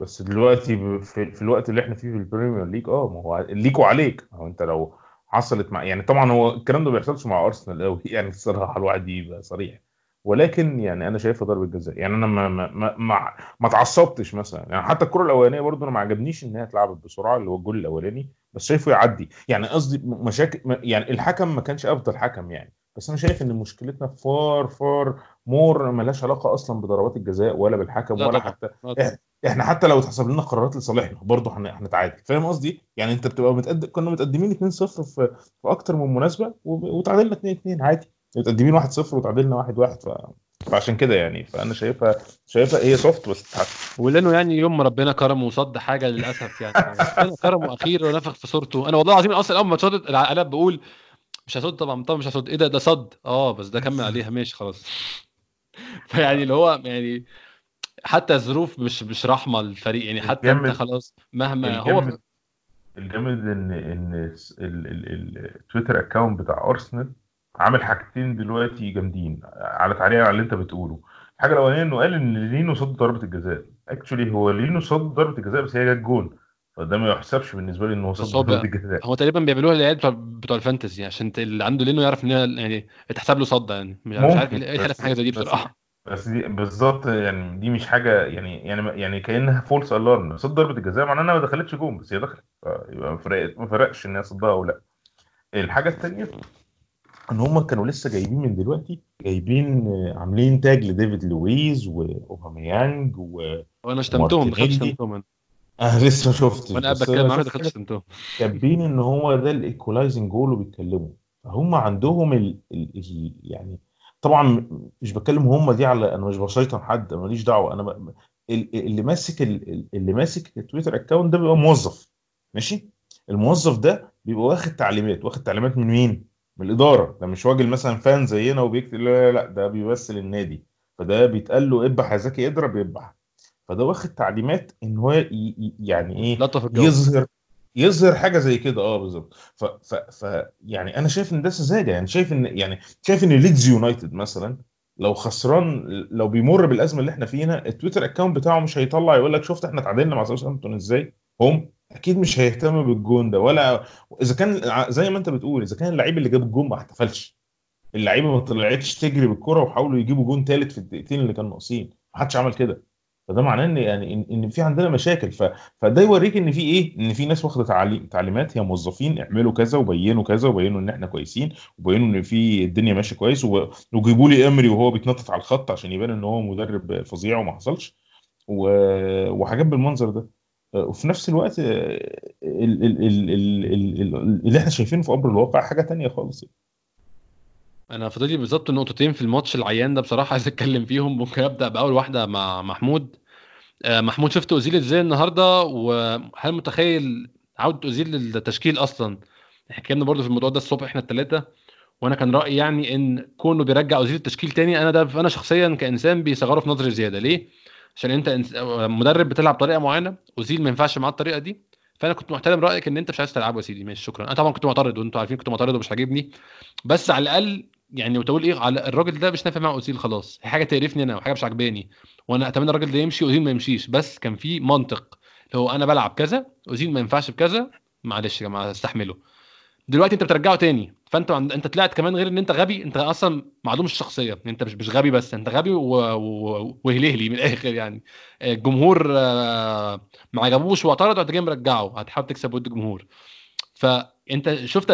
بس دلوقتي في, في الوقت اللي إحنا فيه في البريمير ليج آه ما هو ليك وعليك. هو أنت لو حصلت مع يعني طبعا هو الكلام ده ما بيحصلش مع أرسنال قوي يعني الصراحة الواحد يبقى صريح. ولكن يعني أنا شايفها ضربة جزاء. يعني أنا ما ما ما, ما, اتعصبتش مثلا. يعني حتى الكرة الأولانية برضو أنا ما عجبنيش إن هي اتلعبت بسرعة اللي هو الجول الأولاني بس شايفه يعدي. يعني قصدي مشاكل يعني الحكم ما كانش أفضل حكم يعني. بس أنا شايف إن مشكلتنا far far more ملهاش علاقة أصلا بضربات الجزاء ولا بالحكم لا ولا طبعا. حتى لا. إحنا حتى لو اتحسب لنا قرارات لصالحنا برضه هن- هنتعادل. فاهم قصدي؟ يعني أنت بتبقى متقدم كنا متقدمين 2-0 في في أكتر من مناسبة وتعادلنا 2-2 عادي. متقدمين 1-0 وتعادلنا 1-1 ف... فعشان كده يعني فأنا شايفها شايفها هي soft بس تتحسب ولأنه يعني يوم ما ربنا كرمه وصد حاجة للأسف يعني ربنا كرمه أخير ونفخ في صورته. أنا والله العظيم أصلا أول ما صدت أنا بقول مش هصد طبعا طبعا مش هصد إيه ده ده صد. آه بس ده كمل عليها ماشي خلاص. فيعني اللي هو يعني حتى الظروف مش مش رحمة للفريق يعني حتى أنت خلاص مهما هو الجامد الجامد إن إن ال- ال- ال- التويتر account بتاع ارسنال عامل حاجتين دلوقتي جامدين على تعليق على اللي انت بتقوله. الحاجة الأولانية إنه قال إن لينو صد ضربة الجزاء. Actually هو لينو صد ضربة الجزاء بس هي جت جون فده ما يحسبش بالنسبة لي إن هو صد ضربة الجزاء. هو تقريبا بيعملوها للعيال بتوع بتوع ال fantasy عشان اللي عنده لينو يعرف إن يعني اتحسب له صد يعني. مش عارف إيه حاجة زي دي بصراحة. بس دي بالظبط يعني دي مش حاجة يعني يعني يعني كأنها false alarm صد ضربة الجزاء معناها إنها ما دخلتش جون بس هي دخلت. يبقى ما فرقش إن هي صدها أو لأ. الحاجة الثانية ان هم كانوا لسه جايبين من دلوقتي جايبين آه، عاملين tag لديفيد لويز وأوباميانج و وأنا شتمتهم دخلت. شتمتهم. أنا لسه ما شفتش وأنا قاعد بتكلم دخلت شتمتهم كاتبين إن هو ده ال equalizing goal وبيتكلموا فهم عندهم ال... ال... ال... يعني طبعا مش بتكلم هم دي على أنا مش بشيطن حد أنا ماليش دعوة أنا ب... ال- اللي ماسك ال- اللي ماسك التويتر account ده بيبقى موظف ماشي الموظف ده بيبقى واخد تعليمات واخد تعليمات من مين من الإدارة. ده مش راجل مثلا fan زينا وبيكتب لا لا لا ده بيمثل النادي. فده بيتقال له اذبح يا زكي اضرب يذبح فده واخد تعليمات إن هو يعني إيه يظهر يظهر حاجة زي كده. آه بالظبط. ف, ف, ف يعني أنا شايف إن ده سذاجة. يعني شايف إن يعني شايف إن ليدز يونايتد مثلا لو خسران لو بيمر بالأزمة اللي إحنا فيها التويتر account بتاعه مش هيطلع يقول لك شفت إحنا اتعادلنا مع ساوثهامبتون إزاي؟ هم أكيد مش هيهتم بالجون ده ولا إذا كان زي ما أنت بتقول إذا كان اللعيب اللي جاب الجون ما احتفلش. اللعيبة ما طلعتش تجري بالكرة وحاولوا يجيبوا جون ثالث في الدقيقتين اللي كانوا ناقصين. ما حدش عمل كده. فده معناه إن يعني ان, في عندنا مشاكل. فده يوريك إن في إيه؟ إن في ناس واخدة تعليم تعليمات. هي موظفين اعملوا كذا وبينوا كذا وبينوا إن إحنا كويسين وبينوا إن في الدنيا ماشية كويس. وجيبوا لي أمري وهو بيتنطط على الخط عشان يبان إن هو مدرب فظيع وما حصلش. و... وحاجات بالمنظر ده. وفي نفس الوقت ال... ال... ال... ال... اللي إحنا شايفينه في أمر الواقع حاجة تانية خالص أنا فاضل بالظبط نقطتين في الماتش العيان ده بصراحة عايز أتكلم فيهم. ممكن أبدأ بأول واحدة مع محمود. آه، محمود شفت أوزيل إزاي النهارده؟ وهل متخيل عودة أوزيل للتشكيل أصلا؟ اتكلمنا برضه في الموضوع ده الصبح إحنا الثلاثه وأنا كان رأيي يعني إن كونه بيرجع أوزيل التشكيل تاني أنا ده أنا شخصيا كإنسان بيصغره في نظري زيادة. ليه؟ عشان انت مدرب بتلعب بطريقه معينة اوزيل ما ينفعش معاه الطريقة دي فأنا كنت محترم رأيك إن أنت مش عايز تلعبه يا سيدي. ماشي شكرا. أنا طبعا كنت معترض وأنتوا عارفين كنت معترض ومش عاجبني. بس على الأقل يعني وتقول إيه على الراجل ده مش نافع مع أوزيل خلاص. هي حاجة تقرفني أنا وحاجه مش عاجباني وأنا أتمنى الراجل ده يمشي اوزيل ما يمشيش. بس كان في منطق. هو أنا بلعب كذا أوزيل ما ينفعش بكذا معلش يا جماعة استحمله. دلوقتي انت بترجعه تاني. فانت انت طلعت كمان غير ان انت غبي انت أصلا معلوم الشخصيه انت مش مش غبي بس انت غبي وهلهلي من الآخر يعني. الجمهور آه، ما عجبوش واعترض وانت جاي مرجعه. هتحاول تكسب ود الجمهور فانت شفت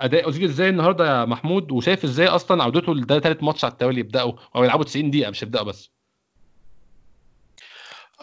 أداء أوزيل إزاي النهارده يا محمود؟ وشايف إزاي أصلا عودته لده ثالث ماتش على التوالي؟ يبدأوا أو يلعبوا 90 دقيقة مش يبدأوا بس.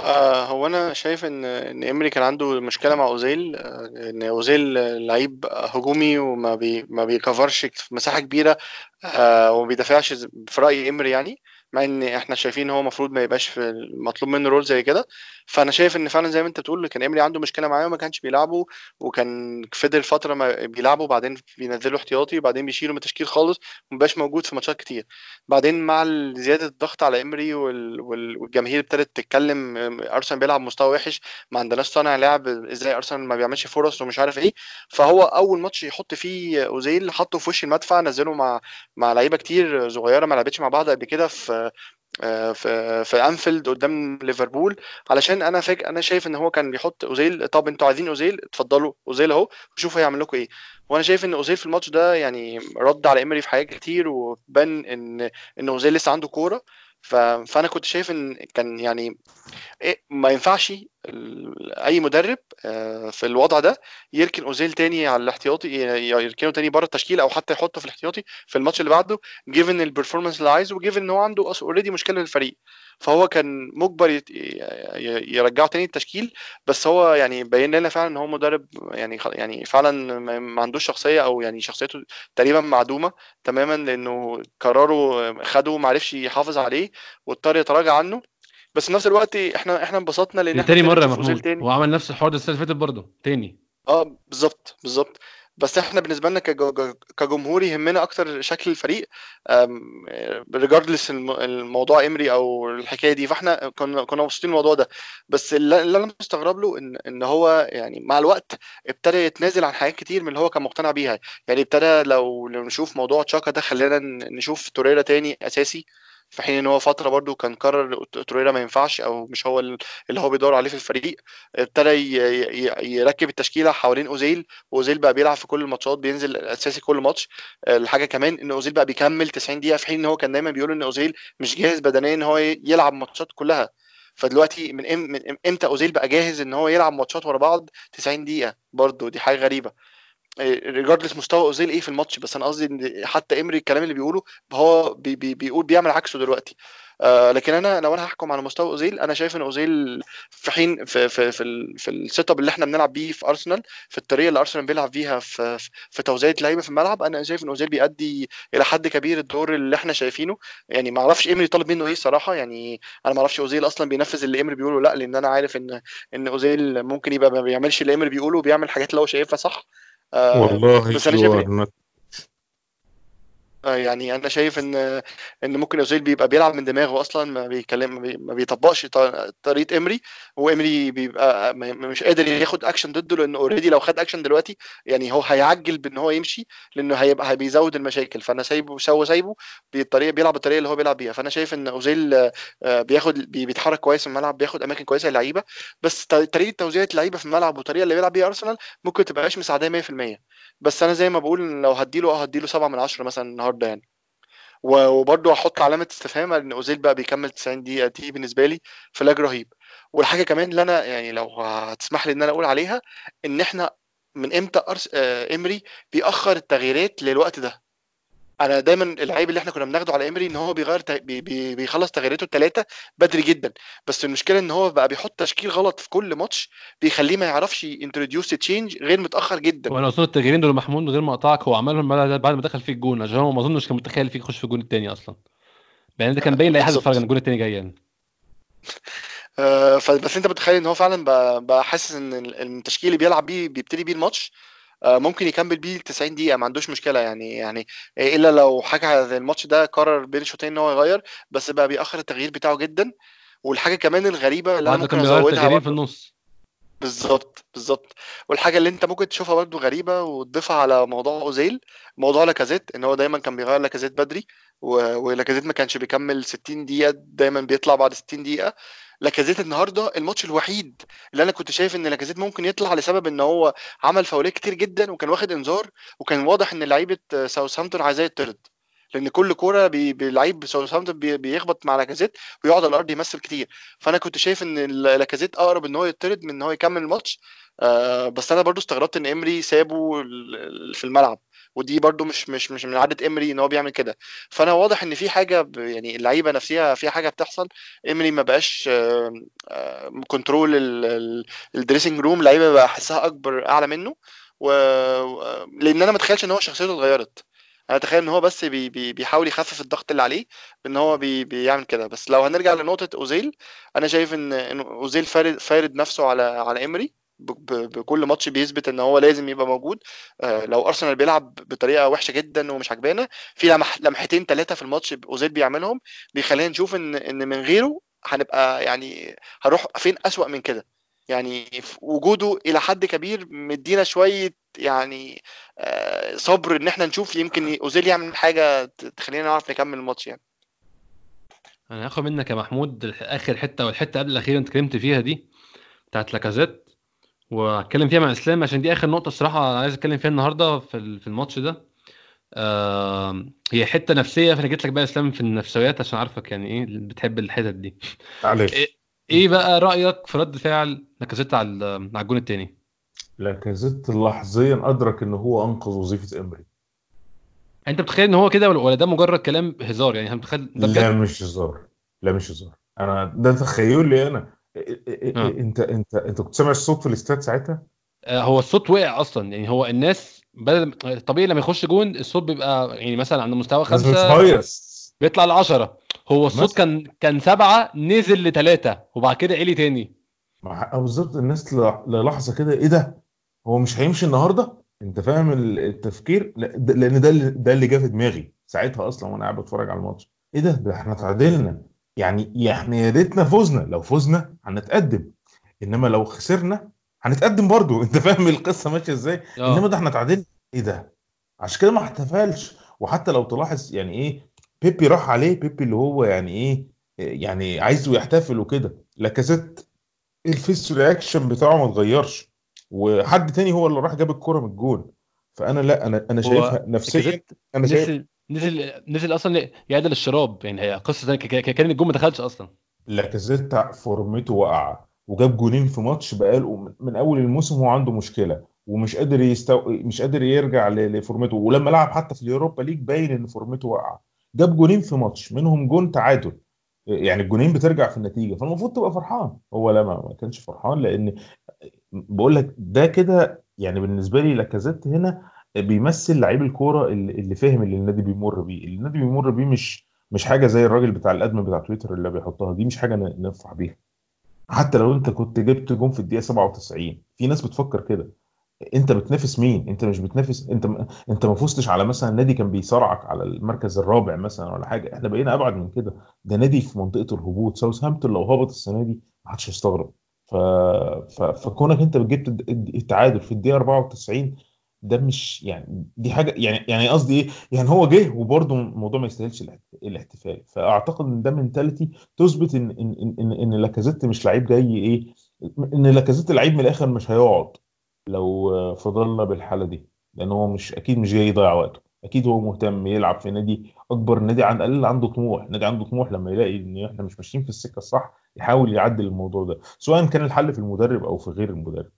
آه هو أنا شايف إن إن امري كان عنده مشكلة مع أوزيل آه إن أوزيل لعيب هجومي وما بي ما بيكفرش مساحة كبيرة آه وما بيدافعش في رأي امري يعني. مع إن إحنا شايفين هو المفروض ما يبقاش في مطلوب منه role زي كده. فأنا شايف إن فعلا زي ما أنت بتقول كان امري عنده مشكلة معاه وما كانش بيلعبه وكان فضل فترة ما بيلعبه وبعدين بينزله احتياطي وبعدين بيشيله من التشكيل خالص ومبقاش موجود في ماتشات كتير. بعدين مع زيادة الضغط على امري والجماهير ابتدت تتكلم أرسنال بيلعب مستوى وحش ما عندناش صانع لعب إزاي أرسنال ما بيعملش فرص ومش عارف إيه. فهو أول ماتش يحط فيه أوزيل حطه في وش المدفع نزله مع مع لعيبة كتير صغيرة ما لعبتش مع بعض قبل كده في في في أنفيلد قدام ليفربول. علشان أنا فاكر أنا شايف إن هو كان بيحط أوزيل. طب أنتوا عايزين أوزيل؟ اتفضلوا. أوزيل أهو. وشوفوا هيعمل لكم إيه. وأنا شايف إن أوزيل في الماتش ده يعني رد على امري في حاجات كتير وبان إن إن أوزيل لسه عنده كورة. فأنا كنت شايف إن كان يعني إيه ما ينفعش أي مدرب آه، في الوضع ده يركن أوزيل تاني على الاحتياطي يركنه تاني بره التشكيل أو حتى يحطه في الاحتياطي في الماتش اللي بعده given ال performance اللي عايزه و given إن هو عنده already مشكلة للفريق فهو كان مجبر يرجعه تاني التشكيل بس هو يعني بين لنا فعلا إن هو مدرب يعني يعني فعلا ما عندوش شخصية أو يعني شخصيته تقريبا معدومة تماما لأنه قراره خده ما عرفش يحافظ عليه واضطر يتراجع عنه. بس في نفس الوقت إحنا إحنا انبسطنا لأن تاني مرة يا محمود. وعمل نفس الحوار ده السنة اللي فاتت برضه. تاني. آه بالظبط بالظبط. بس إحنا بالنسبة لنا كجمهور يهمنا أكتر شكل الفريق. ريجاردلس الموضوع امري أو الحكاية دي. فاحنا كنا كنا مبسوطين الموضوع ده. بس اللي أنا مستغرب له إن إن هو يعني مع الوقت ابتدى يتنازل عن حاجات كتير من اللي هو كان مقتنع بيها. يعني ابتدى لو لو نشوف موضوع تشاكا ده خلينا نشوف توريرا تاني أساسي. في حين إن هو فترة برضو كان قرر توريرا ما ينفعش أو مش هو اللي هو بيدور عليه في الفريق ابتدى يركب التشكيلة حوالين أوزيل وأوزيل بقى بيلعب في كل الماتشات بينزل أساسي كل ماتش. الحاجة كمان إن أوزيل بقى بيكمل 90 دقيقة في حين إن هو كان دايما بيقول إن أوزيل مش جاهز بدنيا إن هو يلعب ماتشات كلها. فدلوقتي من من إمتى أوزيل بقى جاهز إن هو يلعب ماتشات ورا بعض 90 دقيقة؟ برضه دي حاجة غريبة. regardless مستوى أوزيل إيه في الماتش بس أنا قصدي إن حتى امري الكلام اللي بيقوله هو بي بي بيقول بيعمل عكسه دلوقتي. آه لكن أنا لو أنا هحكم على مستوى أوزيل أنا شايف إن أوزيل في حين في في في, في ال setup اللي إحنا بنلعب بيه في ارسنال في الطريقة اللي ارسنال بيلعب فيها في في توزيع اللعيبه في الملعب أنا شايف إن أوزيل بيأدي إلى حد كبير الدور اللي إحنا شايفينه. يعني ما أعرفش امري طالب منه إيه صراحة يعني أنا ما أعرفش أوزيل أصلا بينفذ اللي امري بيقوله لأ لأن أنا عارف إن إن أوزيل ممكن يبقى ما بيعملش اللي امري بيقوله وبيعمل حاجات اللي هو شايفها صح. والله بس أنا شايف آه، يعني أنا شايف إن إن ممكن أوزيل بيبقى بيلعب من دماغه أصلا ما بيتكلم ما بي- ما بيطبقش طريقة امري وامري بيبقى مش قادر ياخد اكشن ضده لأنه already لو خد اكشن دلوقتي يعني هو هيعجل بإن هو يمشي لأنه هيبقى هي- بيزود المشاكل. فأنا سايبه سو سايبه بالطريقة بيلعب بالطريقة اللي هو بيلعب بيها. فأنا شايف إن أوزيل آه، بياخد بي- بيتحرك كويس في الملعب بياخد أماكن كويسة للعيبة. بس طريقة توزيع اللعيبة في الملعب والطريقة اللي بيلعب بيها ارسنال ممكن تبقاش مساعداه 100% بس أنا زي ما بقول لو هديله آه هديله 7 من 10 مثلا يعني. و- وبرضه هحط علامة استفهام إن أوزيل بقى بيكمل 90 دقيقة دي بالنسبة لي flag رهيب. والحاجة كمان اللي أنا يعني لو هتسمح لي إن أنا أقول عليها إن إحنا من إمتى أرس... آه، إمري بيأخر التغييرات للوقت ده. أنا دايما العيب اللي إحنا كنا بناخده على امري إن هو بيغير ت... بي... بي... بيخلص تغييراته الثلاثه بدري جدا. بس المشكلة إن هو بقى بيحط تشكيل غلط في كل ماتش بيخليه ما يعرفش introduce change غير متأخر جدا. وأنا اظن التغييرين دول محمود من غير ما أقطعك هو عملهم بعد بعد ما دخل فيه الجون عشان هو ما أظنش كان متخيل فيه يخش في الجون الثاني أصلا. يعني ده كان باين لأي حد. بيتفرج ان الجون الثاني جاي يعني آه، فبس أنت متخيل إن هو فعلا بقى, حاسس إن ال- التشكيل اللي بيلعب بيه بيبتدي بيه الماتش ممكن يكمل بيه 90 دقيقة ما عندوش مشكلة يعني يعني إلا لو حاجة زي الماتش ده قرر بين الشوطين إن هو يغير بس بقى بيأخر التغيير بتاعه جدا. والحاجة كمان الغريبة اللي أنا ممكن أزودها في النص. بالظبط بالظبط. والحاجة اللي أنت ممكن تشوفها برضه غريبة وتضيفها على موضوع أوزيل موضوع لاكازيت إن هو دايما كان بيغير لاكازيت بدري ولاكازيت ما كانش بيكمل 60 دقيقة دايما بيطلع بعد 60 دقيقة. لاكازيت النهارده الماتش الوحيد اللي أنا كنت شايف إن لاكازيت ممكن يطلع لسبب إن هو عمل فاولات كتير جدا وكان واخد إنذار وكان واضح إن لعيبة ساوثهامبتون عايزاه يطرد. لأن كل كورة بلعيب ساوثهامبتون بي- بيخبط مع لاكازيت ويقعد على الأرض يمثل كتير. فأنا كنت شايف إن لاكازيت أقرب إن هو يطرد من إن هو يكمل الماتش. آه بس أنا برضو استغربت إن امري سابه في الملعب. ودي برضو مش مش مش من عادة امري إن هو بيعمل كده. فأنا واضح إن في حاجة يعني اللعيبة نفسها فيها حاجة بتحصل. امري ما بقاش control ال- ال- ال dressing room اللعيبة بقى أحسها أكبر أعلى منه. و... لأن أنا ما أتخيلش إن هو شخصيته اتغيرت. أنا أتخيل إن هو بس بي... بي... بيحاول يخفف الضغط اللي عليه بإن هو بي... بيعمل كده. بس لو هنرجع لنقطة أوزيل أنا شايف إن أوزيل فارد فارد نفسه على على امري. بكل ماتش بيثبت إن هو لازم يبقى موجود. آه، لو أرسنال بيلعب بطريقة وحشة جدا ومش عجبانا في لمح... لمحتين ثلاثة في الماتش أوزيل بيعملهم بيخلينا نشوف إن إن من غيره هنبقى يعني هنروح فين أسوأ من كده. يعني وجوده إلى حد كبير مدينا شوية يعني آه، صبر إن إحنا نشوف يمكن أوزيل يعمل حاجة تخلينا نعرف نكمل الماتش يعني. أنا هاخد منك يا محمود آخر حتة والحتة قبل الأخيرة أنت اتكلمت فيها دي بتاعت لاكازيت. وهتكلم فيها مع اسلام عشان دي آخر نقطة الصراحة أنا عايز أتكلم فيها النهارده في في الماتش ده. آه هي حتة نفسية فأنا جيت لك بقى إسلام في النفسيات عشان عارفك يعني إيه بتحب الحتت دي. معلش. إيه- إيه بقى رأيك في رد فعل لاكازيت على على الجون الثاني لاكازيت لحظيا أدرك إن هو أنقذ وظيفة إمري. أنت بتخيل إن هو كده ولا ده مجرد كلام هزار يعني؟ أنت متخيل لا مش هزار. لا مش هزار. أنا ده تخيلي أنا. آه. إنت إنت إنت كنت سامع الصوت في الاستاد ساعتها؟ آه، هو الصوت وقع أصلا. يعني هو الناس بدل طبيعي لما يخش جون الصوت بيبقى يعني مثلا عند مستوى بتهيص بيطلع لعشرة. هو الصوت. كان كان سبعة نزل لثلاثة وبعد كده عالي تاني. مع- بالظبط الناس ل- للحظة كده إيه ده؟ هو مش هيمشي النهارده؟ أنت فاهم ال- التفكير؟ لأن ده اللي ده اللي جه في دماغي ساعتها أصلا وأنا قاعد بتفرج على الماتش. إيه ده؟ ده إحنا تعادلنا. يعني يعني يا ريتنا فزنا لو فزنا هنتقدم. إنما لو خسرنا هنتقدم برضو. أنت فاهم القصة ماشية إزاي؟ آه. إنما ده إحنا تعادلنا إيه ده؟ عشان كده ما احتفلش. وحتى لو تلاحظ يعني إيه بيبي راح عليه بيبي اللي هو يعني إيه يعني عايزه يحتفل وكده. لاكازيت ال face reaction بتاعه ما اتغيرش. وحد تاني هو اللي راح جاب الكرة من الجون. فأنا لا أنا أنا شايفها نفسيا أنا شايف نزل نزل أصلا يعدل الشراب يعني هي ك- ك- كان الجون ما دخلش أصلا. لاكازيت فورمته واقعه وجاب جونين في ماتش بقاله من- أول الموسم هو عنده مشكلة ومش قادر يستو... مش قادر يرجع لفورمته. ولما لعب حتى في اليوروبا ليج باين إن فورمته واقعه جاب جونين في ماتش منهم جون تعادل. يعني الجونين بترجع في النتيجة فالمفروض تبقى فرحان. هو لا ما كانش فرحان لأن بقول لك ده كده يعني بالنسبة لي لاكازيت هنا بيمثل لعيب الكورة اللي فاهم اللي النادي بيمر بيه. النادي بيمر بيه مش مش حاجة زي الراجل بتاع ال admin بتاع تويتر اللي بيحطها دي مش حاجة نفرح بيها. حتى لو انت كنت جبت جون في الدقيقة 97 في ناس بتفكر كده. انت بتنافس مين؟ انت مش بتنافس انت انت ما فزتش على مثلا نادي كان بيصارعك على المركز الرابع مثلا ولا حاجة. إحنا بقينا أبعد من كده. ده نادي في منطقة الهبوط. ساوثهامبتون لو هبط السنة دي ما حدش هيستغرب. ف... ف... فكونك انت جبت التعادل في الدقيقة 94 ده مش يعني دي حاجة يعني يعني قصدي إيه؟ يعني هو جه وبرده الموضوع ما يستاهلش الاحتفال. فأعتقد إن ده mentality تثبت إن إن إن, إن لاكازيت مش لعيب جاي إيه إن لاكازيت لعيب من الآخر مش هيقعد لو فضلنا بالحالة دي. لأن هو مش أكيد مش جاي يضيع وقته. أكيد هو مهتم يلعب في نادي أكبر نادي عن الأقل عنده طموح. نادي عنده طموح لما يلاقي إن إحنا مش ماشيين في السكة الصح يحاول يعدل الموضوع ده سواء كان الحل في المدرب أو في غير المدرب.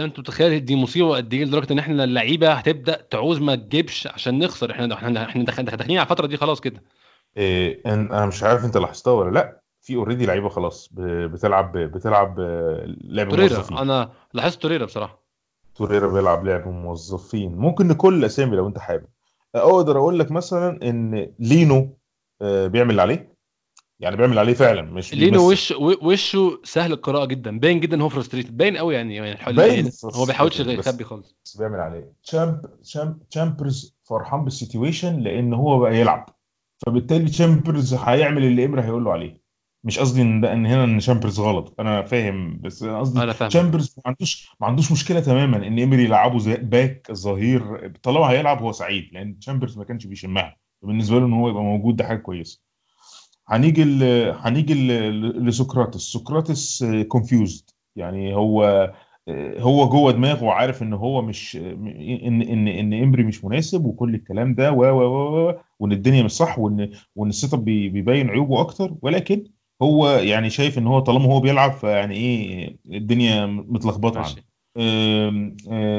انت متخيل دي مصيبة قد إيه لدرجة ان إحنا اللعيبة هتبدأ تعوز ما تجيبش عشان نخسر؟ إحنا إحنا إحنا داخلين على الفترة دي خلاص كده. إيه أنا مش عارف انت لاحظتها ولا لأ. في اوريدي لعيبة خلاص بتلعب بتلعب لعب موظفين. أنا لاحظت توريرا بصراحة. توريرا بيلعب لعب موظفين. ممكن نقول الاسامي لو انت حابب. أقدر أقول لك مثلا إن لينو بيعمل اللي عليه. يعني بيعمل عليه فعلا مش لينو وش وشه سهل القراءة جدا باين جدا إن هو frustrated باين قوي يعني يعني باين هو ما بيحاولش يخبي خالص. بس بيعمل عليه. تشامب تشامبرز فرحان بال situation لأن هو بقى يلعب. فبالتالي تشامبرز هيعمل اللي امري هيقول له عليه. مش قصدي إن إن هنا إن شامبرز غلط. أنا فاهم بس أنا قصدي شامبرز ما عندوش ما عندوش مشكلة تماما إن إمري يلعبه زي back ظهير. طالما هيلعب هو سعيد لأن شامبرز ما كانش بيشمها. بالنسبة له إن هو يبقى موجود ده حاجة كويسة. هنيجي ل... هنيجي. لسقراطس. سقراطس confused يعني هو هو جوه دماغه وعارف إن هو مش إن إن إن امري مش مناسب وكل الكلام ده و و وإن الدنيا مش صح وإن وإن ال setup بيبين عيوبه أكتر. ولكن هو يعني شايف إن هو طالما هو بيلعب فيعني إيه الدنيا متلخبطة عنده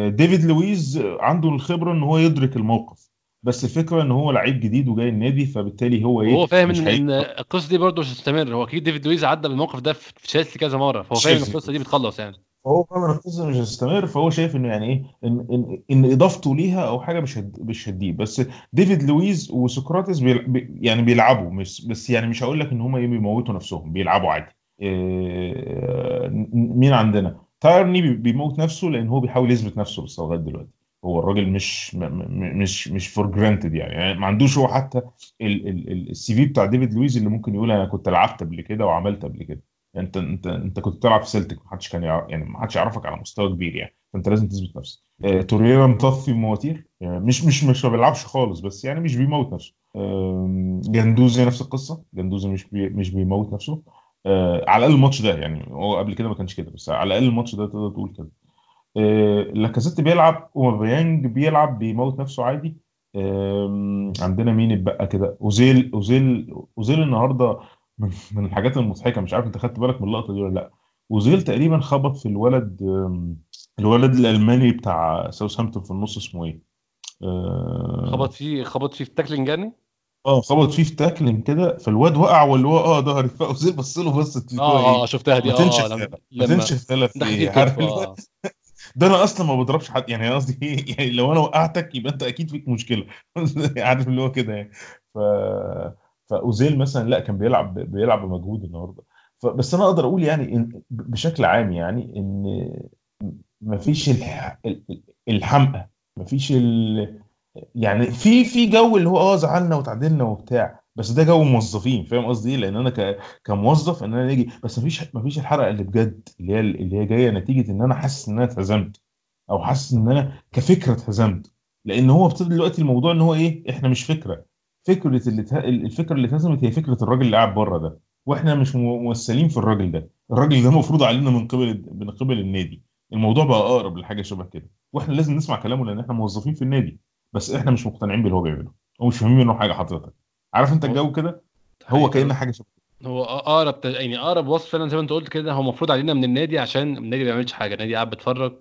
ديفيد لويز عنده الخبرة إن هو يدرك الموقف. بس الفكرة ان هو لعيب جديد وجاي النادي فبالتالي هو إيه هو فاهم إن, القصة دي برضه مش هتستمر. هو أكيد ديفيد لويز عدى بالموقف ده في تشيلسي كذا مرة فهو فاهم القصة دي بتخلص يعني. فهو فاهم القصة مش هتستمر فهو شايف انه يعني إيه إن إن, إن إضافته ليها أو حاجة مش هد مش هتديه بس ديفيد لويز وسقراطس بي يعني بيلعبوا مش بس يعني مش هقول لك إن هم بيموتوا نفسهم بيلعبوا عادي. إيه مين عندنا؟ تايرني بيموت نفسه لأن هو بيحاول يثبت نفسه بس لغايه دلوقتي. هو الراجل مش مش مش for granted يعني. يعني ما عندوش هو حتى ال CV بتاع ديفيد لويز اللي ممكن يقول أنا كنت لعبت قبل كده وعملت قبل كده. أنت أنت أنت كنت بتلعب في سلتك ما حدش كان يعني ما حدش يعرفك على مستوى كبير يعني. فأنت لازم تثبت نفسك. آه توريرا مطفي مواتير. يعني مش مش مش ما بيلعبش خالص بس يعني مش بيموت نفسه. آه جندوزي نفس القصة. جندوزي مش بي مش بيموت نفسه. آه على الأقل الماتش ده يعني هو قبل كده ما كانش كده بس على الأقل الماتش ده تقدر تقول كده. لاكازيت بيلعب ومبيانج بيلعب بيموت نفسه عادي. عندنا مين اتبقى كده؟ أوزيل أوزيل أوزيل النهارده من الحاجات المضحكة. مش عارف انت خدت بالك من اللقطة دي ولا لأ. أوزيل تقريبا خبط في الولد الولد الألماني بتاع ساوثهامبتون في النص اسمه إيه؟ خبط فيه خبط فيه في tackling يعني؟ آه خبط فيه في tackling كده. فالواد وقع واللي هو آه ظهري. فأوزيل بص له بص آه آه شفتها دي. آه لما ما تنشف ثلاث ده أنا أصلا ما بضربش حد يعني قصدي إيه يعني لو أنا وقعتك يبقى انت أكيد فيك مشكلة. عارف اللي هو كده يعني. ف فأوزيل مثلا لا كان بيلعب بيلعب بمجهود النهارده. بس أنا أقدر أقول يعني إن بشكل عام يعني إن مفيش الحمقى مفيش ال... يعني في في جو اللي هو آه زعلنا وتعادلنا وبتاع. بس ده جو موظفين فاهم قصدي إيه؟ لأن أنا ك... كموظف إن أنا أجي بس مفيش مفيش الحرقة اللي بجد اللي هي اللي هي جاية نتيجة إن أنا حاسس إن أنا اتهزمت أو حاسس إن أنا كفكرة اتهزمت. لأن هو ابتدى دلوقتي الموضوع إن هو إيه؟ إحنا مش فكرة. فكرة اللي ته... الفكرة اللي اتهزمت هي فكرة الراجل اللي قاعد بره ده وإحنا مش ممثلين في الراجل ده. الراجل ده مفروض علينا من قبل من قبل النادي. الموضوع بقى أقرب لحاجة شبه كده. وإحنا لازم نسمع كلامه لأن إحنا موظفين في النادي بس إحنا مش مقتنعين باللي هو بيعمله ومش فاهمين منه حاجة حضرتك. عارف انت الجو كده؟ هو كأن حاجة شبه هو أقرب يعني أقرب وصف فعلا زي ما أنت قلت كده هو المفروض علينا من النادي عشان النادي ما بيعملش حاجة النادي قاعد بيتفرج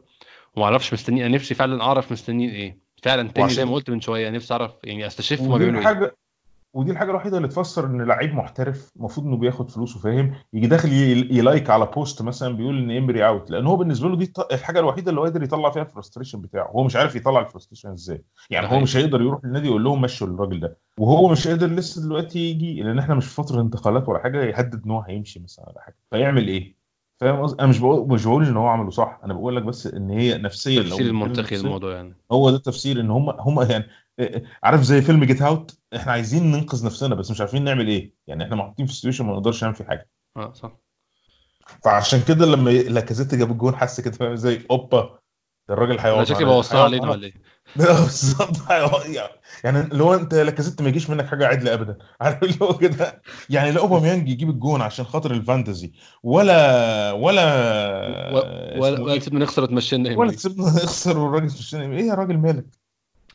وما أعرفش مستنيين أنا نفسي فعلا أعرف مستنيين إيه. فعلا تاني زي ما قلت من شوية نفسي أعرف يعني أستشف هما بيعملوا إيه. ودي الحاجة الوحيدة اللي تفسر إن لعيب محترف المفروض إنه بياخد فلوس وفاهم يجي داخل ي like على post مثلا بيقول إن إمري out لأن هو بالنسبة له دي الحاجة الوحيدة اللي هو قادر يطلع فيها ال frustration بتاعه. هو مش عارف يطلع ال frustration إزاي. يعني هو مش هيقدر يروح للنادي يقول لهم مشوا الراجل ده. وهو مش قادر لسه دلوقتي يجي لأن إحنا مش في فترة انتقالات ولا حاجة يهدد إن هو هيمشي مثلا ولا حاجة. فيعمل إيه؟ فاهم قصدي؟ أنا مش بقول مش بقول إن هو عمله صح. أنا بقول لك بس إن هي التفسير بنتكلم المنطقي نفسيا للموضوع يعني. هو ده التفسير إن هم هم يعني عارف زي فيلم Get Out إحنا عايزين ننقذ نفسنا بس مش عارفين نعمل إيه. يعني إحنا محطوطين في situation ما نقدرش نعمل فيه حاجة. آه صح. فعشان كده لما لاكازيت جاب الجون حس كده فاهم زي أوبا ده الراجل أنا هيقعد شكلي بوصلها علينا معانا ولا إيه؟ بالظبط يعني اللي هو انت لاكازيت ما يجيش منك حاجة عدلة ابدا. عارف اللي هو كده؟ يعني لا أوباميانج يجيب الجون عشان خاطر ال fantasy ولا ولا و- ولا إيه؟ كسبنا نخسر وتمشينا ولا. كسبنا نخسر والراجل مش إيه يا راجل مالك؟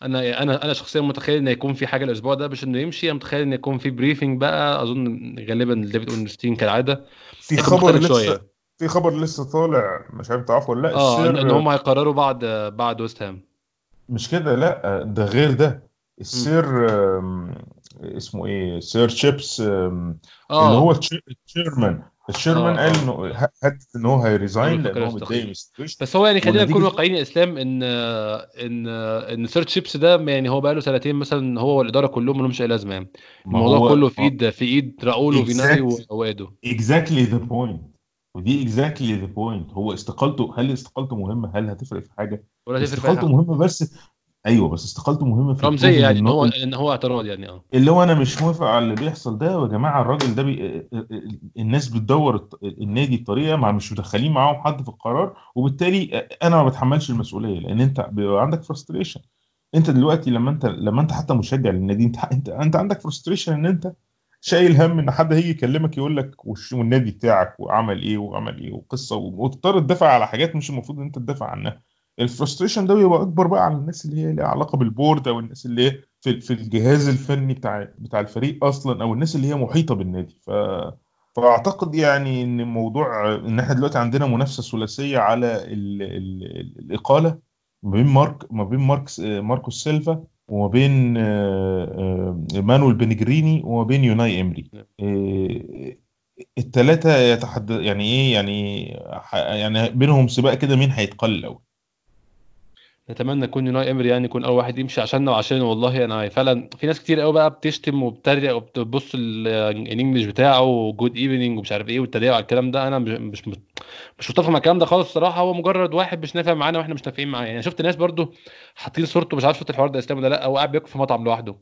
أنا أنا أنا شخصيا متخيل إن يكون في حاجة الأسبوع ده باش إنه يمشي أنا متخيل إن يكون في briefing بقى. أظن غالبا ديفيد اورنستين كالعادة. في خبر لسه شوية. في خبر لسه طالع مش عارف تعرفه ولا لأ. آه ان هم هيقرروا بعد بعد ويست هام مش كده لأ ده غير ده. السير اسمه إيه؟ سير تشيبس آم، اللي هو ال chai- ال chairman ال chairman آه، قال آه. انه هدد إن هو هي resign لأن هو. متضايق بس هو يعني خلينا نكون واقعيين يا إسلام إن إن إن سير تشيبس ده يعني هو بقى له سنتين مثلا هو والإدارة كلهم ما لهمش أي لازمة يعني. الموضوع كله في إيد في إيد راؤول وفيناي Exact. وإدو exactly the point ودي exactly the point هو استقالته هل استقالته مهمة؟ هل هتفرق في حاجة؟ ولا استقالته مهمة بس أيوه بس استقالته مهمة في رمزية يعني إن هو إن هو اعتراض يعني آه. اللي هو أنا مش موافق على اللي بيحصل ده يا جماعة الراجل ده بي... الناس بتدور النادي بطريقة مع مش مدخلين معاهم حد في القرار وبالتالي أنا ما بتحملش المسؤولية لأن أنت بيبقى عندك frustration أنت دلوقتي لما انت لما أنت حتى مشجع للنادي أنت انت أنت عندك frustration إن أنت شايل هم إن حد هيجي يكلمك يقول لك والنادي بتاعك وعمل إيه وعمل إيه وقصة وتضطر تدافع على حاجات مش المفروض إن أنت تدافع عنها. ال frustration ده بيبقى أكبر بقى على الناس اللي هي ليها علاقة بال board أو الناس اللي هي في في الجهاز الفني بتاع بتاع الفريق أصلا أو الناس اللي هي محيطة بالنادي. ف فأعتقد يعني إن موضوع إن إحنا دلوقتي عندنا منافسة ثلاثية على ال ال ال الإقالة ما بين مارك ما بين ماركس ماركوس سيلفا وما بين آه، آه، مانويل بيليجريني وما بين يوناي إمري الثلاثه يتحدى يعني إيه؟ يعني يعني بينهم سباق كده مين هيتقال الأول؟ نتمنى يكون يوناي إمري يعني يكون أول واحد يمشي عشاننا وعشان والله أنا فعلا في ناس كتير قوي بقى بتشتم وبتريق وبتبص ال- ال English بتاعه good evening ومش عارف إيه والتريق على الكلام ده. أنا مش مش مش متفق مع الكلام ده خالص الصراحة. هو مجرد واحد مش نافع معانا وإحنا مش نافعين معاه. يعني شفت ناس برضو حاطين صورته مش عارف شفت الحوار ده إسلام ولا لأ هو قاعد بياكل في مطعم لوحده.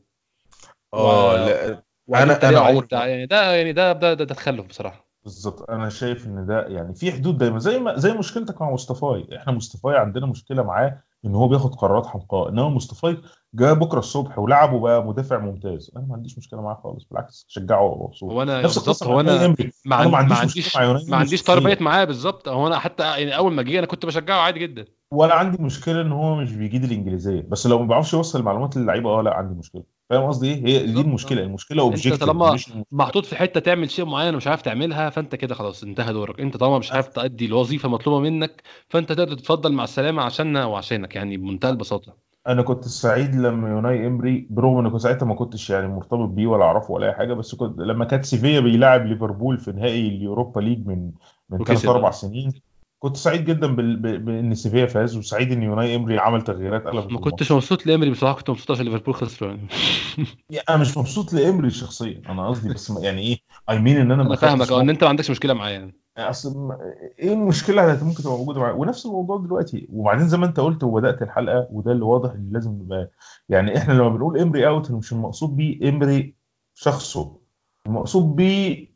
آه لا يتريقوا أنا عليه عمري بتاع يعني ده يعني ده ده, ده, ده تخلف بصراحة. بالظبط. أنا شايف إن ده يعني في حدود دايما. زي ما زي مشكلتك مع مصطفاي. إحنا مصطفاي عندنا مشكلة معاه إن هو بياخد قرارات حمقاء إنما مصطفاي جاء بكرة الصبح ولعب وبقى مدافع ممتاز. أنا ما عنديش مشكلة معاه خالص بالعكس شجعه وأبقى مبسوط. هو أنا نفس القصة هو أنا ما, عنديش ما عنديش شخصيا تربيت معاه بالظبط. هو أنا حتى يعني أول ما جه أنا كنت بشجعه عادي جدا. ولا عندي مشكلة إن هو مش بيجيد الإنجليزية. بس لو ما بيعرفش يوصل المعلومات للعيبة آه لأ عندي مشكلة. فاهم قصدي إيه؟ هي دي المشكلة آه. المشكلة أنت objective طالما مش المشكلة. محطوط في حتة تعمل شيء معين ومش عارف تعملها فأنت كده خلاص انتهى دورك. أنت طالما مش عارف تأدي الوظيفة مطلوبة منك فأنت تقدر تتفضل مع السلامة عشاننا وعشانك يعني بمنتهى البساطة. أنا كنت سعيد لما يوناي إمري برغم ان كنت ساعتها ما كنتش يعني مرتبط بيه ولا أعرفه ولا أي حاجة بس كنت لما كانت سيفيا بيلاعب ليفربول في نهائي اليوروبا ليج من من ثلاث أربع سنين كنت سعيد جدا بال... ب... بإن سيفيا فاز وسعيد إن يوناي إمري عمل تغييرات قلبت ما كنتش مبسوط لإمري بصراحة كنت مبسوط عشان ليفربول خسروا يعني. أنا مش مبسوط لإمري شخصيا أنا قصدي بس يعني إيه I mean إن أنا ما أنا فاهمك أه إن أنت ما عندكش مشكلة معايا يعني. أصل إيه المشكلة اللي ممكن تبقى موجودة معايا؟ ونفس الموضوع دلوقتي وبعدين زي ما أنت قلت وبدأت الحلقة وده اللي واضح إن لازم نبقى يعني إحنا لما بنقول إمري out مش المقصود بيه إمري شخصه المقصود بيه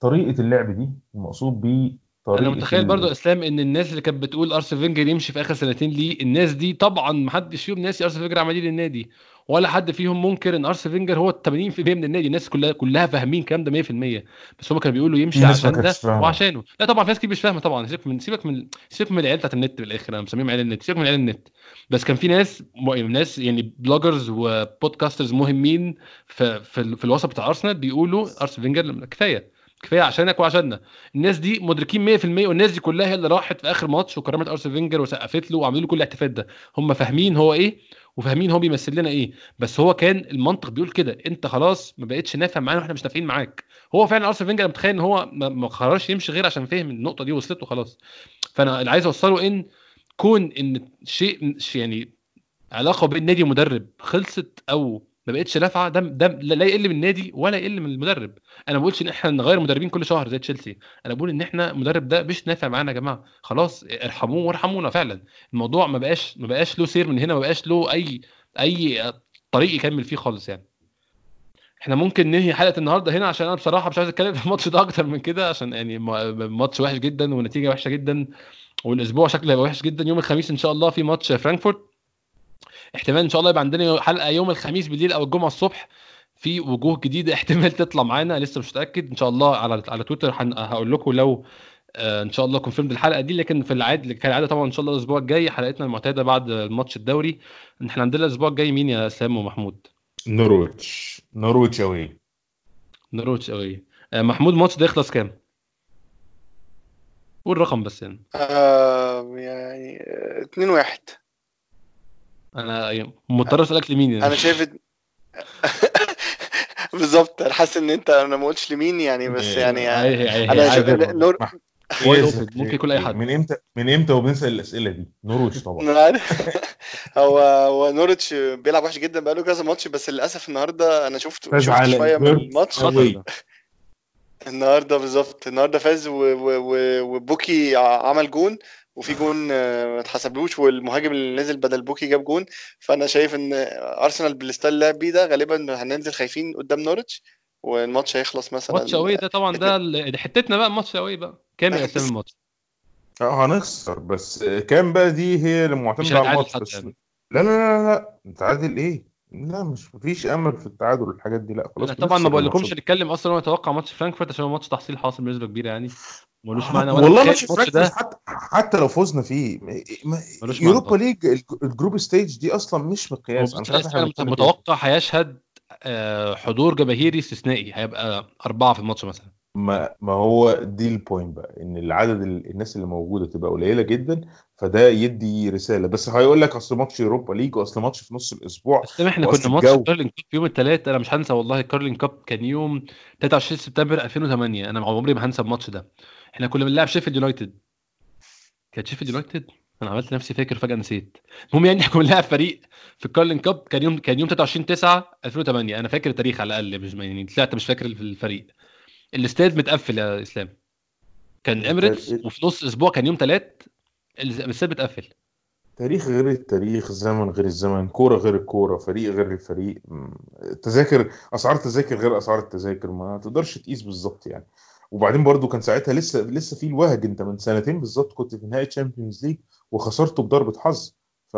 طريقة اللعب دي المقصود بيه أنا متخيل برضو. إسلام إن الناس اللي كانت بتقول ارسن فينجر يمشي في آخر سنتين ليه الناس دي طبعا ما حدش فيهم ناسي ارسن فينجر عمل إيه للنادي ولا حد فيهم منكر إن ارسن فينجر هو 80% من النادي الناس كلها كلها فاهمين الكلام ده 100% بس هم كانوا بيقولوا يمشي عشان ده وعشانه. لا طبعا في ناس كتير مش فاهمة طبعا سيبك من سيبك من سيبك من العيال بتاعت النت بالآخر أنا مسميهم عيال النت سيبك من عيال النت. بس كان في ناس م... ناس يعني bloggers و podcasters مهمين في في, في الوسط بتاع أرسنال بيقولوا ارسن فينجر كفاية. كفاية عشانك وعشاننا الناس دي مدركين 100% والناس دي كلها هي اللي راحت في آخر ماتش وكرمت ارسن فينجر وسقفت له وعملوا له كل الاحتفال ده. هم فاهمين هو إيه وفاهمين هو بيمثل لنا إيه. بس هو كان المنطق بيقول كده أنت خلاص ما بقتش نافع معانا وإحنا مش نافعين معاك. هو فعلا ارسن فينجر متخيل إن هو ما قررش يمشي غير عشان فهم النقطة دي وصلت له خلاص. فأنا اللي عايز أوصله إن كون إن شيء يعني علاقة بين نادي ومدرب خلصت أو ما بقتش نافعه ده ده لا يقل من النادي ولا يقل من المدرب. أنا ما بقولش إن إحنا نغير مدربين كل شهر زي تشيلسي. أنا بقول إن إحنا المدرب ده مش نافع معانا يا جماعة. خلاص ارحموه وارحمونا فعلا. الموضوع ما بقاش ما بقاش له سير من هنا ما بقاش له أي أي طريق يكمل فيه خالص يعني. إحنا ممكن ننهي حلقة النهارده هنا عشان أنا بصراحة مش عايز أتكلم في الماتش ده أكتر من كده عشان يعني ماتش وحش جدا ونتيجة وحشة جدا والأسبوع شكله هيبقى وحش جدا. يوم الخميس إن شاء الله في ماتش فرانكفورت. احتمال إن شاء الله يبقى عندنا حلقة يوم الخميس بالليل أو الجمعة الصبح في وجوه جديدة. احتمال تطلع معانا لسه مش متأكد. إن شاء الله على على تويتر هقول لكم لو آه، إن شاء الله confirmed الحلقة دي. لكن في العاد كالعاده طبعا إن شاء الله الأسبوع الجاي حلقتنا المعتادة بعد ماتش الدوري. إحنا عندنا الأسبوع الجاي مين يا اسلام ومحمود؟ نورويتش. نورويتش اوي نورويتش away آه، محمود الماتش ده يخلص كام؟ قول رقم بس يعني. آه يعني 2 1 أنا مضطر أسألك لمين يعني؟ أنا شايف بالظبط. أنا حاسس إن أنت أنا ما قلتش لمين يعني بس يعني أنا شايف نور ممكن يكون أي حد. من إمتى من إمتى وبنسال الأسئلة دي؟ نورويتش طبعا. هو هو نورتش بيلعب وحش جدا بقاله كذا ماتش بس للأسف النهارده أنا شفت شفت شوية من الماتش. النهارده بالظبط. النهارده فاز وبوكي عمل جون. وفي جون آه، ما اتحسبلوش والمهاجم اللي نزل بدل بوكي جاب جون فأنا شايف إن أرسنال بال style اللي لعب بيه ده غالبا هننزل خايفين قدام نورتش والماتش هيخلص مثلا ماتش قوي ده طبعا ده حتتنا بقى ماتش قوي بقى كام يا أسامي الماتش؟ آه هنخسر بس كام بقى دي هي اللي معتمدة على الماتش بس يعني. لا لا لا لا نتعادل إيه؟ لا مش مفيش أمل في التعادل والحاجات دي لا خلاص طبعا ما بقولكمش نتكلم أصلا وأنا أتوقع ماتش فرانكفورت عشان هو ماتش تحصيل حاصل بنسبة كبيرة يعني ملوش معنى والله ماتش فرانكفورت حتى حتى لو فزنا فيه يوروبا ليج ال group stage دي أصلا مش مقياس. أنا متوقع هيشهد آه، حضور جماهيري استثنائي. هيبقى أربعة في الماتش مثلا. ما ما هو دي ال point بقى إن العدد الناس اللي موجودة تبقى قليلة جدا فده يدي رسالة. بس هيقول لك أصل ماتش اوروبا ليج وأصل ماتش في نص الأسبوع. بس إحنا كنا ماتش كارلين كاب يوم الثلاث أنا مش هنسى والله كارلين كاب كان يوم 23 سبتمبر 2008 أنا عمري ما هنسى الماتش ده. إحنا كنا بنلعب شيفيلد يونايتد كانت شيفيلد يونايتد أنا عملت نفسي فاكر فجأة نسيت. المهم يعني إحنا كنا بنلعب فريق في الكارلين كاب كان يوم كان يوم 23 9 2008 أنا فاكر التاريخ على الأقل مش يعني طلعت مش فاكر الفريق. الاستاد متقفل يا إسلام. كان اميريتس وفي نص أسبوع كان يوم ثلاث الاستاد متقفل. تاريخ غير التاريخ زمن غير الزمن كورة غير الكورة فريق غير الفريق. تذاكر أسعار التذاكر غير أسعار التذاكر. ما تقدرش تقيس بالظبط يعني. وبعدين برضو كان ساعتها لسه لسه في الوهج انت من سنتين بالظبط كنت في نهائي تشامبيونز ليج وخسرته بضربة حظ. ف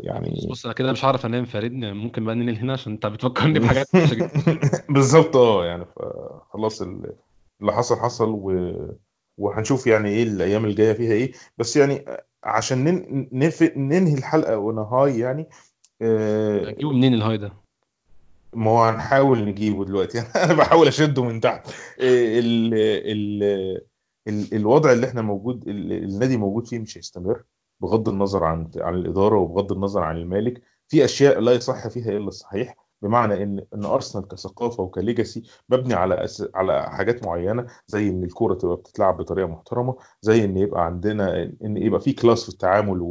يعني بص أنا كده مش هعرف أنام فاردني ممكن بقى ننقل هنا عشان أنت بتفكرني بحاجات بالظبط آه يعني فخلاص اللي حصل حصل و... وهنشوف يعني إيه الأيام الجاية فيها إيه. بس يعني عشان نن... ننهي الحلقة ونهاي يعني آه... اجيبه منين الهاي ده؟ ما هو هنحاول نجيبه دلوقتي. أنا بحاول أشده من تحت. ال... ال... ال... الوضع اللي إحنا موجود النادي موجود فيه مش هيستمر بغض النظر عن عن الإدارة وبغض النظر عن المالك. في أشياء لا يصح فيها إلا الصحيح. بمعنى إن إن ارسنال كثقافة وكليجاسي مبني على أس... على حاجات معينة زي إن الكورة تبقى بتتلعب بطريقة محترمة زي إن يبقى عندنا إن يبقى في كلاس في التعامل و...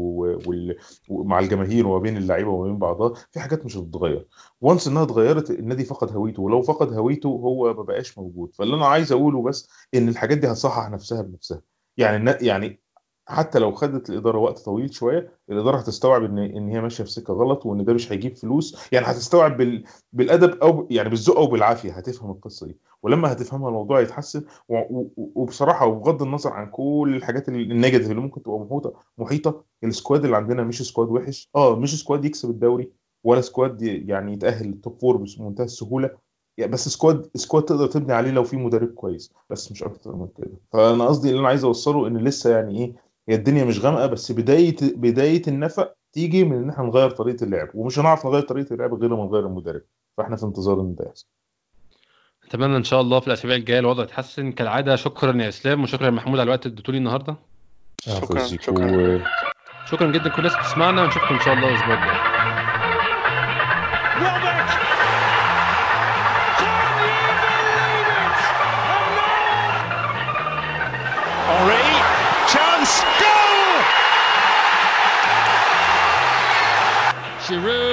وال... مع الجماهير وما بين اللعيبة وما بين بعضها في حاجات مش هتتغير وانس إنها اتغيرت النادي فقد هويته ولو فقد هويته هو ما بقاش موجود. فاللي أنا عايز أقوله بس إن الحاجات دي هتصحح نفسها بنفسها. يعني يعني حتى لو خدت الإدارة وقت طويل شوية الإدارة هتستوعب إن إن هي ماشية في سكة غلط وإن ده مش هيجيب فلوس. يعني هتستوعب بال... بالأدب أو يعني بالذوق أو بالعافية هتفهم القصة دي. ولما هتفهمها الموضوع يتحسن و... و... وبصراحة وبغض النظر عن كل الحاجات ال negative اللي ممكن تبقى محيطه محيطة ال squad اللي عندنا مش squad وحش. آه مش squad يكسب الدوري ولا squad يعني يتأهل لل top four بمنتهى السهولة. يعني بس squad squad تقدر تبني عليه لو في مدرب كويس بس مش أكتر من كده. فأنا قصدي اللي أنا عايز أوصله إن لسه يعني إيه هي الدنيا مش غامقة بس بداية بداية النفق تيجي من إن إحنا نغير طريقة اللعب. ومش هنعرف نغير طريقة اللعب غير لما نغير المدرب. فإحنا في انتظار إن ده يحصل. أتمنى إن شاء الله في الأسابيع الجاية الوضع يتحسن. كالعادة شكرا يا إسلام وشكرا يا محمود على الوقت اللي اديتولي النهارده. شكرا. شكرا. شكرا جدا كل الناس بتسمعنا. ونشوفكم إن شاء الله الأسبوع الجاي. Giroud.